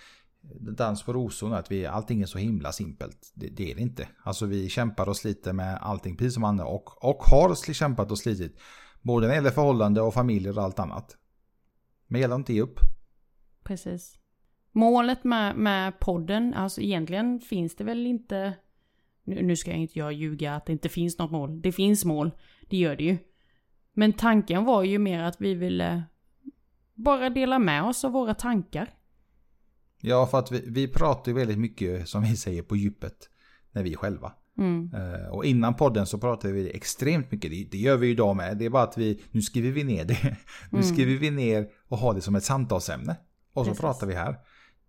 dans på rosorna, att vi, allting är så himla simpelt. Det, det, är det inte. Alltså vi kämpar och sliter med allting precis som andra och, och har kämpat och slitit Både när det gäller förhållande och familjer och allt annat. Men gäller inte ge upp. Precis. Målet med, med podden, alltså egentligen finns det väl inte... Nu, nu ska jag inte jag ljuga att det inte finns något mål. Det finns mål, det gör det ju. Men tanken var ju mer att vi ville bara dela med oss av våra tankar. Ja, för att vi, vi pratar ju väldigt mycket, som vi säger, på djupet. När vi är själva. Mm. Eh, och innan podden så pratade vi extremt mycket. Det, gör vi idag med. Det är bara att vi, nu skriver vi ner det. Nu Mm. skriver vi ner och har det som ett samtalsämne. Och så Precis. pratar vi här.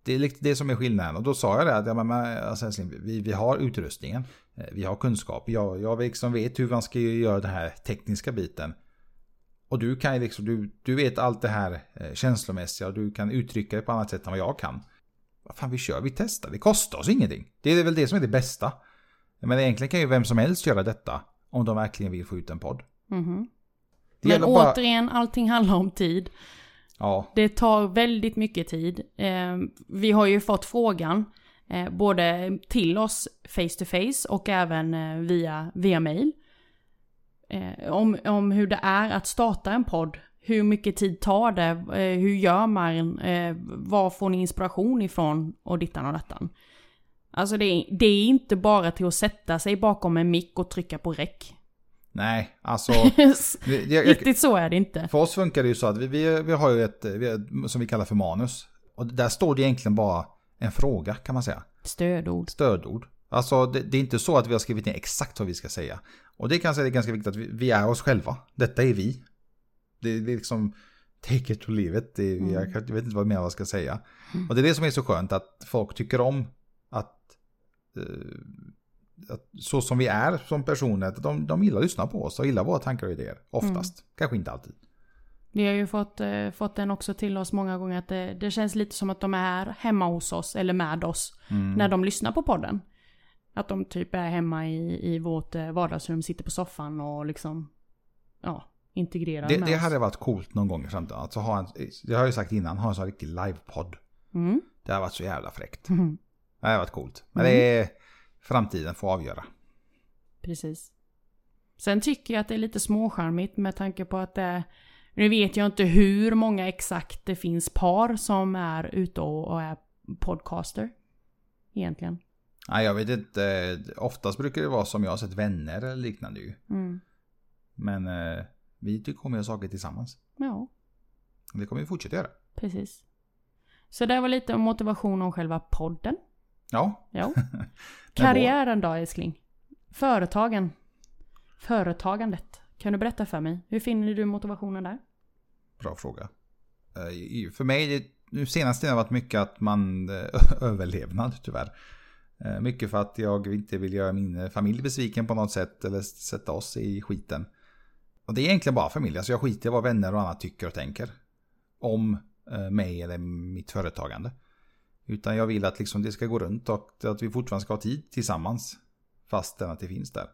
Det är det som är skillnaden. Och då sa jag det att ja, men, alltså, vi, vi har utrustningen. Eh, Vi har kunskap. Jag, jag liksom vet hur man ska göra den här tekniska biten. Och du kan ju liksom, du, du vet allt det här eh, känslomässiga och du kan uttrycka det på annat sätt än vad jag kan. Vad fan vi kör, vi testar. Det kostar oss ingenting. Det är väl det som är det bästa. Men egentligen kan ju vem som helst göra detta. Om de verkligen vill få ut en podd. Det Men bara- återigen, allting handlar om tid. Ja, Det tar väldigt mycket tid. Eh, vi har ju fått frågan, eh, både till oss face to face och även eh, via, via mail. Om, om hur det är att starta en podd. Hur mycket tid tar det? Hur gör man? Var får ni inspiration ifrån? Och dittan och dattan. Alltså det är, det är inte bara till att sätta sig bakom en mick och trycka på räck. nej, alltså. jag, Riktigt så är det inte. för oss funkar det ju så att vi, vi, vi har ju ett, vi som vi kallar för manus. Och där står det egentligen bara en fråga kan man säga. Stödord. Stödord. Alltså det, det är inte så att vi har skrivit ner exakt vad vi ska säga. Och det kan säga det är ganska viktigt att vi, vi är oss själva. Detta är vi. Det, det är liksom take it leave it. Det, är- jag, jag vet inte vad mer jag ska säga. Och det är det som är så skönt att folk tycker om att så som vi är som personer, att de, de gillar att lyssna på oss och gillar våra tankar och idéer. Oftast. Kanske inte alltid. Vi har ju fått, eh, fått den också till oss många gånger att det, det känns lite som att de är hemma hos oss eller med oss Mm. när de lyssnar på podden. Att de typ är hemma i, i vårt eh, vardagsrum, sitter på soffan och liksom ja, integrerar Det, med det oss. hade varit coolt någon gång i framtiden. Alltså ha en, det har jag ju sagt innan, ha en sån riktig livepodd. Mm. Det har varit så jävla fräckt. Mhm. Det har varit coolt. Men Mm. det är framtiden får avgöra. Precis. Sen tycker jag att det är lite småcharmigt med tanke på att det nu vet jag inte hur många exakt det finns par som är ute och, är podcaster. Egentligen. Nej, jag vet inte. Oftast brukar det vara som jag har sett vänner eller liknande ju. Mm. Men eh, vi tycker om att göra saker tillsammans. Ja. Det kommer vi fortsätta göra. Precis. Så det var lite om motivation om själva podden. Ja. Men Karriären då älskling? Företagen? Företagandet? Kan du berätta för mig? Hur finner du motivationen där? bra fråga. Eh, För mig, nu senaste har det varit mycket att man eh, överlevnad tyvärr. Eh, Mycket för att jag inte vill göra min familj besviken på något sätt eller sätta oss i skiten. Och det är egentligen bara familj, alltså jag skiter i vad vänner och annat tycker och tänker. Om mig eller mitt företagande. Utan jag vill att liksom det ska gå runt och att vi fortfarande ska ha tid tillsammans. Fastän att det finns där.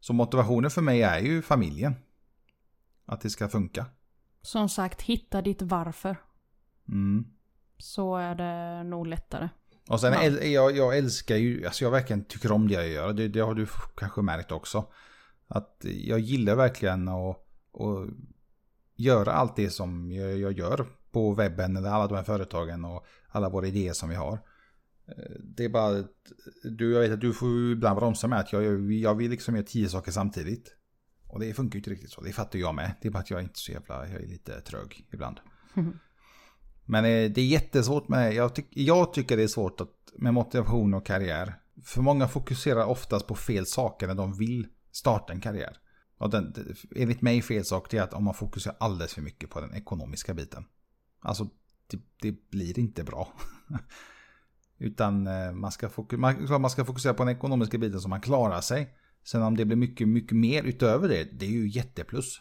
Så motivationen för mig är ju familjen. Att det ska funka. Som sagt, hitta ditt varför. Mm. Så är det nog lättare. Och sen Ja. äl- jag, jag älskar ju, alltså jag verkligen tycker om det jag gör. Det, det har du kanske märkt också. Att jag gillar verkligen att, att göra allt det som jag, jag gör på webben eller alla de här företagen och alla våra idéer som vi har. Eh, Det är bara, du, jag vet att du får ibland bromsa med att jag, jag vill liksom göra tio saker samtidigt. Och det funkar ju inte riktigt så, det fattar jag med. Det är bara att jag är inte så jävla, jag är lite trög ibland. Men eh, det är jättesvårt med, jag, tyck, jag tycker det är svårt att, med motivation och karriär. För många fokuserar oftast på fel saker när de vill starta en karriär. Och den, enligt mig fel sak är att om man fokuserar alldeles för mycket på den ekonomiska biten. Alltså det, det blir inte bra. Utan eh, man ska, fokus, man, man ska fokusera på den ekonomiska biten så man klarar sig. Sen om det blir mycket, mycket mer utöver det, det är ju jätteplus.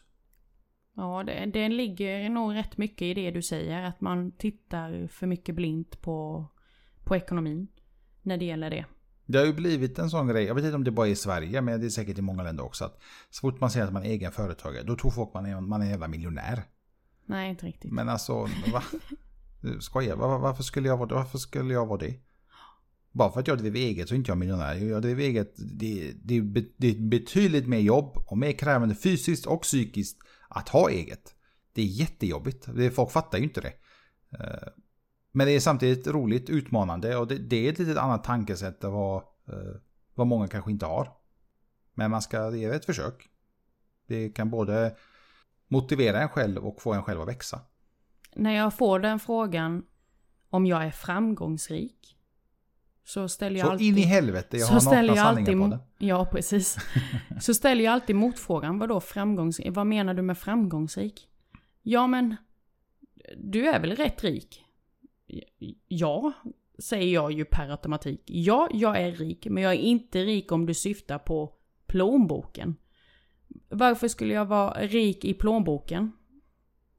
Ja, det, det ligger nog rätt mycket i det du säger. Att man tittar för mycket blint på, på ekonomin. När det gäller det. Det har ju blivit en sån grej, jag vet inte om det bara är i Sverige, men det är säkert i många länder också. Att så fort man säger att man är egen företagare, då tror folk man är, man är en jävla miljonär. Nej, inte riktigt. Men alltså, va? Skojar, var, varför, skulle jag vara, varför skulle jag vara det? Bara för att jag driver eget så är inte jag miljonär. Jag driver eget, det, det, det är betydligt mer jobb och mer krävande fysiskt och psykiskt att ha eget. Det är jättejobbigt. Folk fattar ju inte det. Eh, Men det är samtidigt roligt, utmanande och det, det är ett litet annat tankesätt än vad, eh, vad många kanske inte har. Men man ska ge det ett försök. Det kan både motivera en själv och få en själv att växa. När jag får den frågan om jag är framgångsrik. Så ställer jag Så alltid... in i helvete, jag så har ställer jag alltid, på det. Ja, precis. så ställer jag alltid motfrågan, vadå framgångsrik? Vad menar du med framgångsrik? Ja, men du är väl rätt rik? Ja, säger jag ju per automatik. Ja, jag är rik, men jag är inte rik om du syftar på plånboken. Varför skulle jag vara rik i plånboken?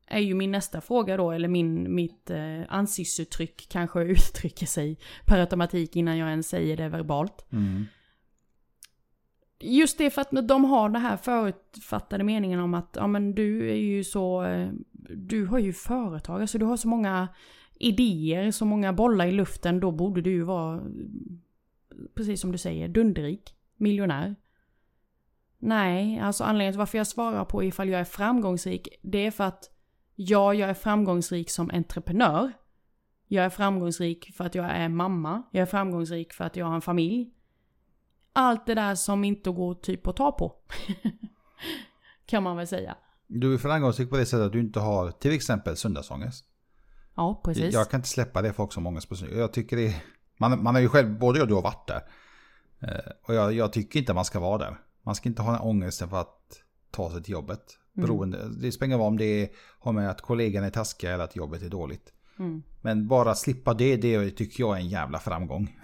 Är ju min nästa fråga då, eller min, mitt eh, ansiktsuttryck kanske uttrycker sig per automatik innan jag ens säger det verbalt. Mm. Just det för att de har det här förutfattade meningen om att ja men du är ju så, eh, du har ju företag, alltså du har så många idéer, så många bollar i luften, då borde du ju vara, precis som du säger, dunderrik, miljonär. Nej, alltså anledningen till varför jag svarar på ifall jag är framgångsrik, det är för att ja, jag är framgångsrik som entreprenör. Jag är framgångsrik för att jag är mamma. Jag är framgångsrik för att jag har en familj. Allt det där som inte går typ att ta på. kan man väl säga. Du är framgångsrik på det sättet att du inte har till exempel söndagsångest. Ja, precis. Jag kan inte släppa det folk som ångest på söndag. Jag tycker det är, man, man har ju själv, både jag och du har varit där. Eh, Och jag, jag tycker inte man ska vara där. Man ska inte ha den ångesten för att ta sig till jobbet. Mm. Beroende, det spelar ingen roll om det har med att kollegan är taskiga eller att jobbet är dåligt. Mm. Men bara slippa det, det tycker jag är en jävla framgång.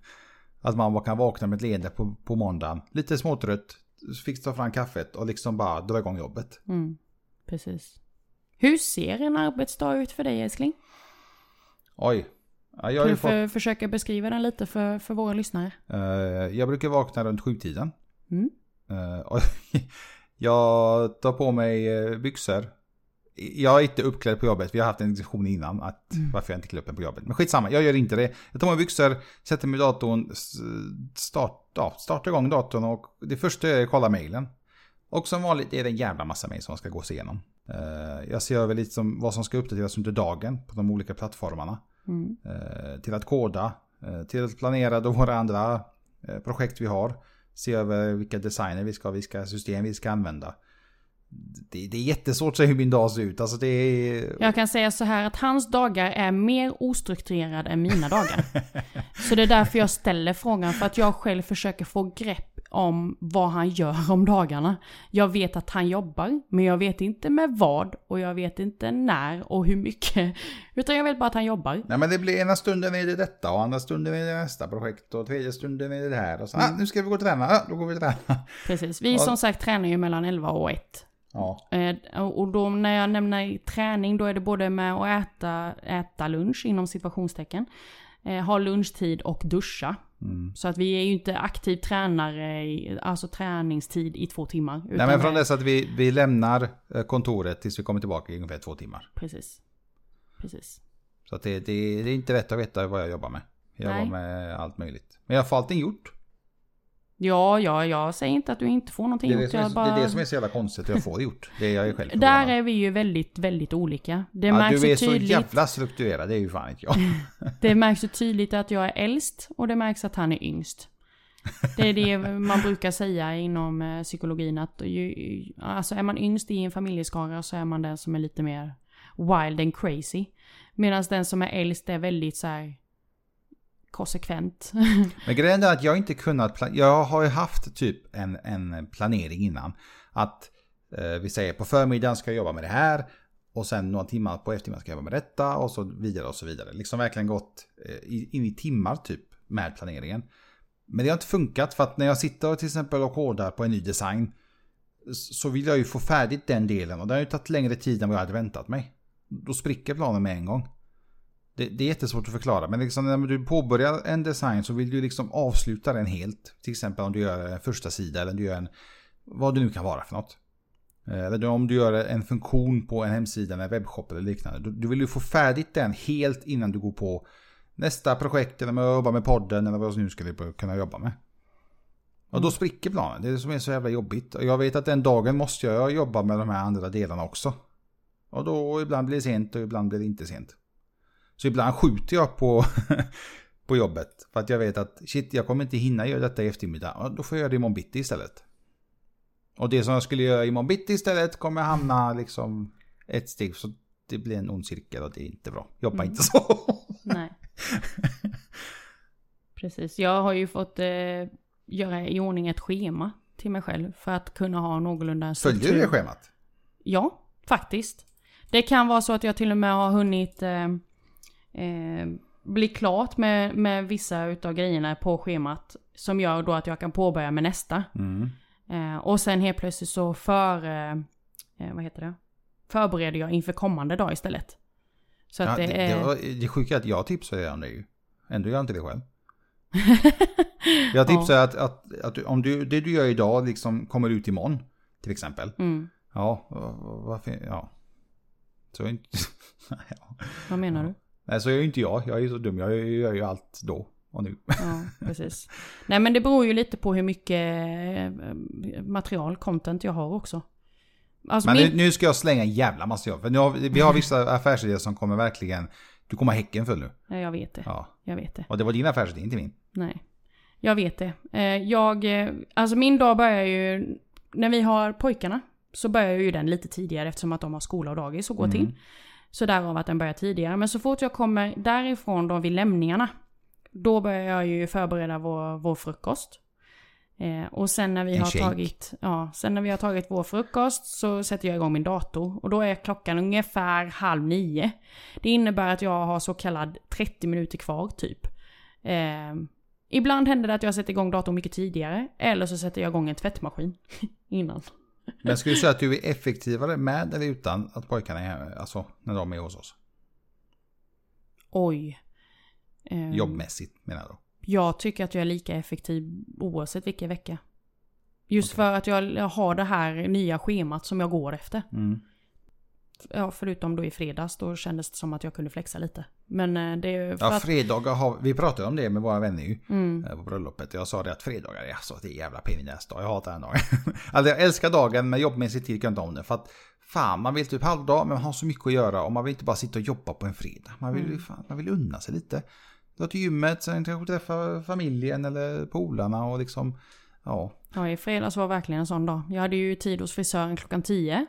att man bara kan vakna med ett leende på, på måndagen, lite småtrött, fick ta fram kaffet och liksom bara dra igång jobbet. Mm. Precis. Hur ser en arbetsdag ut för dig älskling? Oj. Ja, jag, Kan du fått, för, försöka beskriva den lite för, för våra lyssnare? eh, jag brukar vakna runt sjutiden. Mm. Eh, jag tar på mig eh, byxor. Jag är inte uppklädd på jobbet. Vi har haft en diskussion innan att varför jag inte klär upp mig på jobbet. Men skitsamma, jag gör inte det. Jag tar på mig byxor, sätter mig i datorn, start, ja, startar igång datorn och det första jag gör är att kolla mejlen. Och som vanligt är det en jävla massa mejl som man ska gå igenom. Eh, Jag ser över lite som vad som ska uppdateras under dagen på de olika plattformarna. Mm. Till att koda, till att planera då våra andra projekt vi har. Se över vilka designer vi ska ha, vilka system vi ska använda. Det, det är jättesvårt att säga hur min dag ser ut. Alltså det är... Jag kan säga så här att hans dagar är mer ostrukturerade än mina dagar. Så det är därför jag ställer frågan, för att jag själv försöker få grepp om vad han gör om dagarna. Jag vet att han jobbar, men jag vet inte med vad och jag vet inte när och hur mycket. Utan jag vet bara att han jobbar. Nej men det blir ena stunden är det detta och andra stunden är det nästa projekt och tredje stunden är det här. Och så, ah, nu ska vi gå och träna, ah, då går vi och träna. Precis. Vi Ja. som sagt tränar ju mellan 11 och 1. Ja, Eh, Och då när jag nämner träning då är det både med att äta, äta lunch inom situationstecken. Eh, ha lunchtid och duscha. mm. Så att vi är ju inte aktiv tränare, i, alltså träningstid i två timmar. Nej men från dess att vi, vi lämnar eh, kontoret tills vi kommer tillbaka i ungefär två timmar. Precis. Precis. Så att det, det, det är inte rätt att veta vad jag jobbar med. Jag Nej. jobbar med allt möjligt. Men jag får allting gjort. Ja, ja, jag säger inte att du inte får någonting Det är det, gjort. som är, bara... det är det som är så jävla konstigt att jag får det gjort. Det är jag är själv Där är vi ju väldigt, väldigt olika. Det ja, märks du är ju så tydligt. jävla strukturerad, det är ju fan inte jag. Det märks ju tydligt att jag är äldst och det märks att han är yngst. Det är det man brukar säga inom eh, psykologin att ju, alltså är man yngst i en familjeskara så är man den som är lite mer wild and crazy. Medan den som är äldst är väldigt så här konsekvent. Men grejen är att jag inte kunnat, jag har ju haft typ en, en planering innan. Att eh, vi säger på förmiddagen ska jag jobba med det här. Och sen några timmar på eftermiddagen ska jag jobba med detta och så vidare och så vidare. Liksom verkligen gått eh, in i timmar typ med planeringen. Men det har inte funkat för att när jag sitter till exempel och kodar på en ny design. Så vill jag ju få färdigt den delen och det har ju tagit längre tid än vad jag hade väntat mig. Då spricker planen med en gång. Det, det är jättesvårt att förklara, men liksom när du påbörjar en design så vill du liksom avsluta den helt. Till exempel om du gör en första sida eller du gör en, vad det nu kan vara för något. Eh, Eller om du gör en funktion på en hemsida, en webbshop eller liknande. Du, du vill ju få färdigt den helt innan du går på nästa projekt eller med att jobba med podden eller vad du nu skulle kunna jobba med. Och då spricker planen, det är det som är så jävla jobbigt. Och jag vet att den dagen måste jag jobba med de här andra delarna också. Och då ibland blir det sent och ibland blir det inte sent. Så ibland skjuter jag på, på jobbet. För att jag vet att shit, jag kommer inte hinna göra detta i eftermiddag. Ja, Då får jag göra det imorgon bitti istället. Och det som jag skulle göra imorgon bitti istället kommer hamna liksom ett steg. Så det blir en ond cirkel och det är inte bra. Jobba Mm. inte så. Nej. Precis. Jag har ju fått eh, göra i ordning ett schema till mig själv för att kunna ha någorlunda Följer du det schemat? Ja, faktiskt. Det kan vara så att jag till och med har hunnit eh, eh, bli klart med, med vissa utav grejerna på schemat. Som gör då att jag kan påbörja med nästa. Mm. Eh, och sen helt plötsligt så för, eh, eh, vad heter det? Förbereder jag inför kommande dag istället. Så att Ja, det, det, är... det, var, det sjuka är att jag tipsade dig om det ju. Ändå gör jag inte det själv. Jag tipsar att, att, att om du, det du gör idag liksom kommer ut imorgon. Till exempel. mm. Ja, va- varför? Ja. Så inte... ja. Vad menar du? Nej, så är ju inte jag. Jag är ju så dum. Jag gör ju allt då och nu. Ja, precis. Nej men det beror ju lite på hur mycket eh, material, content jag har också. Alltså Men min... nu, ska jag slänga en jävla massa jobb. För nu har, vi har vissa affärsidéer som kommer verkligen... Du kommer ha häcken full nu. Ja, jag vet det. Ja. Jag vet det. Och det var din affärsidé, inte min. Nej. Jag vet det. Eh, Jag, eh, alltså min dag börjar ju, när vi har pojkarna, så börjar ju den lite tidigare eftersom att de har skola och dagis att gå till. Så därav att den börjar tidigare. Men så fort jag kommer därifrån då vid lämningarna, då börjar jag ju förbereda vår, vår frukost. Eh, och sen när vi En har shake. tagit, ja, sen när vi har tagit vår frukost så sätter jag igång min dator. Och då är klockan ungefär halv nio. Det innebär att jag har så kallad 30 minuter kvar typ. Eh, ibland händer det att jag sätter igång datorn mycket tidigare. Eller så sätter jag igång en tvättmaskin innan. Men skulle du säga att du är effektivare med eller utan att pojkarna är alltså när de är hos oss? Oj. Eh, Jobbmässigt menar då. Jag tycker att jag är lika effektiv oavsett vilken vecka. Just för att jag jag har det här nya schemat som jag går efter. Mm. Ja, förutom då i fredags, då kändes det som att jag kunde flexa lite. Men eh, det är för Ja, att... fredagar har, vi pratade om det med våra vänner ju. Mm, eh, På bröllopet. Jag sa det att fredagar är alltså det är jävla pain in the ass dag. Jag hatar den dagen. alltså jag älskar dagen men jobbmässigt tycker jag inte om den. För att fan man vill typ halvdag men man har så mycket att göra och man vill inte bara sitta och jobba på en fredag. Man vill, ju fan, man vill unna sig lite. Dra till gymmet, sen kanske träffa familjen eller polarna och liksom ja. Ja, i fredags var verkligen en sån dag. Jag hade ju tid hos frisören klockan 10.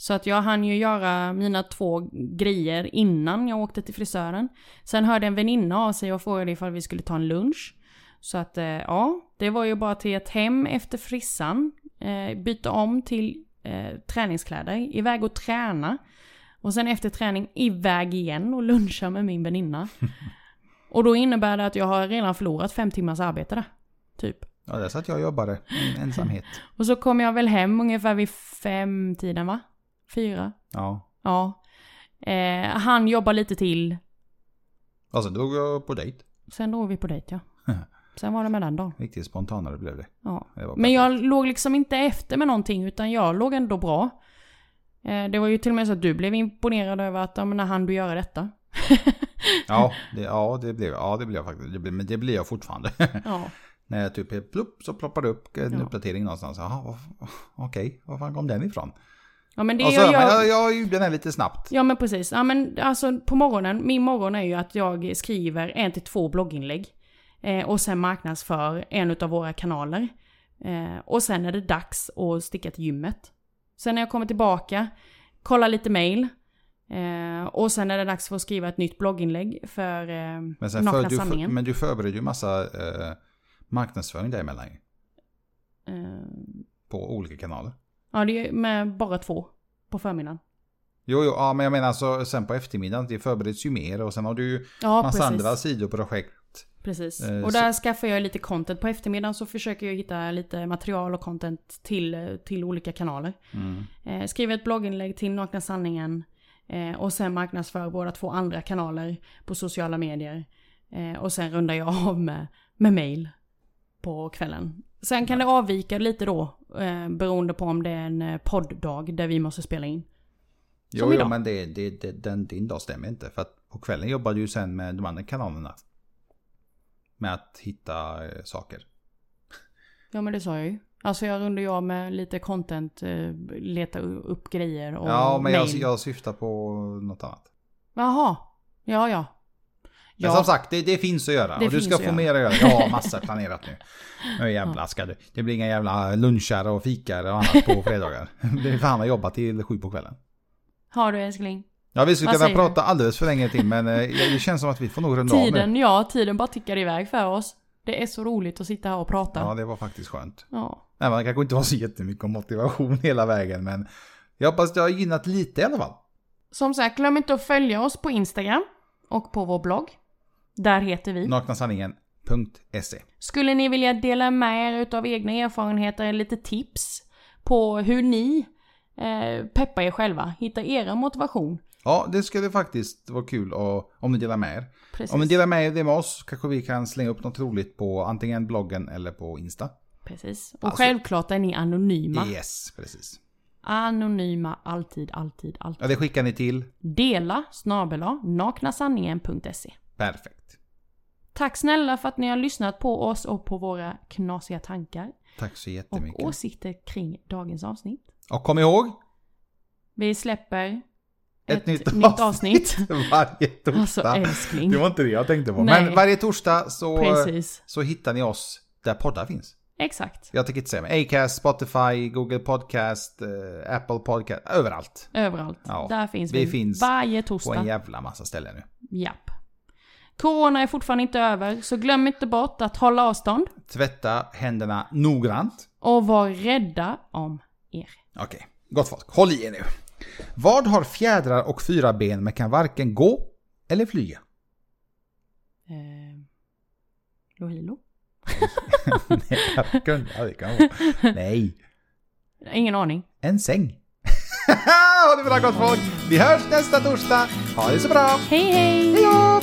Så att jag hann ju göra mina två grejer innan jag åkte till frisören. Sen hörde en väninna av sig och frågade ifall vi skulle ta en lunch. Så att eh, ja, det var ju bara till ett hem efter frissan. Eh, byta om till eh, träningskläder, iväg och träna. Och sen efter träning iväg igen och luncha med min väninna. och då innebär det att jag har redan förlorat fem timmars arbete där. Typ. Ja, där satt jag och jobbade. En ensamhet. Och så kom jag väl hem ungefär vid fem tiden va? Fyra? Ja. Ja. Eh, han jobbar lite till. Och sen drog jag på dejt. Sen drog vi på dejt ja. Sen var det med den dagen. Riktigt spontanare blev det. Ja. Men jag låg liksom inte efter med någonting utan jag låg ändå bra. Eh, det var ju till och med så att du blev imponerad över att, ja men när han du göra detta? Ja, det, ja, det blev, ja, det blev jag faktiskt. Det blev, men det blir jag fortfarande. Ja. När jag typ plupp så ploppar det upp en Ja. uppdatering någonstans. Jaha, okej, var fan kom den ifrån? Ja men det och så, jag jag, jag gjorde den här lite snabbt. Ja men precis. Ja men alltså på morgonen, min morgon är ju att jag skriver en till två blogginlägg. Eh, och sen marknadsför en av våra kanaler. Eh, och sen är det dags att sticka till gymmet. Sen när jag kommer tillbaka, kollar lite mail. Eh, och sen är det dags för att skriva ett nytt blogginlägg för eh, Men, sen Nakna för, du, sanningen. men du förbereder ju massa eh, marknadsföring däremellan. Eh, På olika kanaler. Ja det är med bara två på förmiddagen. Jo, jo, ja, men jag menar alltså sen på eftermiddagen, det förbereds ju mer och sen har du ju Ja massa precis. andra sidor-projekt. Precis. Eh, och så- där skaffar jag lite content. På eftermiddagen så försöker jag hitta lite material och content till, till olika kanaler. Mm. Eh, skriver ett blogginlägg till Nakna Sanningen. Eh, och sen marknadsför våra två andra kanaler på sociala medier. Eh, och sen rundar jag av med, med mail på kvällen. Sen kan det avvika lite då. Eh, beroende på om det är en eh, podddag där vi måste spela in. Jo, Som jo, idag. men det, det, det, den, din dag stämmer inte. För att på kvällen jobbar du ju sen med de andra kanalerna. Med att hitta eh, saker. Ja men det sa jag ju. Alltså jag rundar ju av med lite content, eh, leta upp grejer och ja, men jag, mail. jag syftar på något annat. Jaha. Ja, ja. Men Ja. som sagt, det, det finns att göra. Det och du ska få mer att göra. Jag har massa planerat nu. Nu jävlar ska du. Det blir inga jävla lunchar och fikar och annat på fredagar. Det är fan att jobba till sju på kvällen. Har du älskling? Ja, vi skulle Vad kunna du? prata alldeles för länge till men eh, det känns som att vi får nog runda av nu. Tiden, ja, tiden bara tickar iväg för oss. Det är så roligt att sitta här och prata. Ja, Ja. det var faktiskt skönt. ja. Nej, man kanske inte har så jättemycket om motivation hela vägen men jag hoppas det har gynnat lite i alla fall. Som sagt, glöm inte att följa oss på Instagram och på vår blogg. Där heter vi. Naknasanningen.se Skulle ni vilja dela med er utav egna erfarenheter eller lite tips på hur ni eh, peppar er själva, hittar era motivation. Ja, det skulle faktiskt vara kul om ni delar med er. Precis. Om ni delar med er det med oss kanske vi kan slänga upp något roligt på antingen bloggen eller på Insta. Precis. Och Alltså- självklart är ni anonyma. Yes, precis. Anonyma, alltid, alltid, alltid. Ja, det skickar ni till. Dela snabela naknasanningen.se. Perfekt. Tack snälla för att ni har lyssnat på oss och på våra knasiga tankar Tack så och jättemycket. åsikter kring dagens avsnitt. Och kom ihåg, Vi släpper ett, ett, nytt, nytt avsnitt. varje torsdag. Alltså älskling. det var inte det jag tänkte på. Nej. Men varje torsdag så, Precis. så hittar ni oss där poddar finns. Exakt. Jag tänker inte säga mer. Acast, Spotify, Google Podcast, eh, Apple Podcast, överallt. Överallt. Ja, Där finns vi vi. finns Varje På torsdag. en jävla massa ställen nu. Japp. Corona är fortfarande inte över, så glöm inte bort att hålla avstånd Tvätta händerna noggrant. och var rädda om er. Okej, gott folk. Håll i er nu. Vad har fjädrar och fyra ben men kan varken gå eller flyga? Eh, Lohilo? Nej, aldrig komma på. Nej, Ingen aning. en säng. ha det bra gott folk. Vi hörs nästa torsdag. Ha det så bra. Hej hej! Hej då!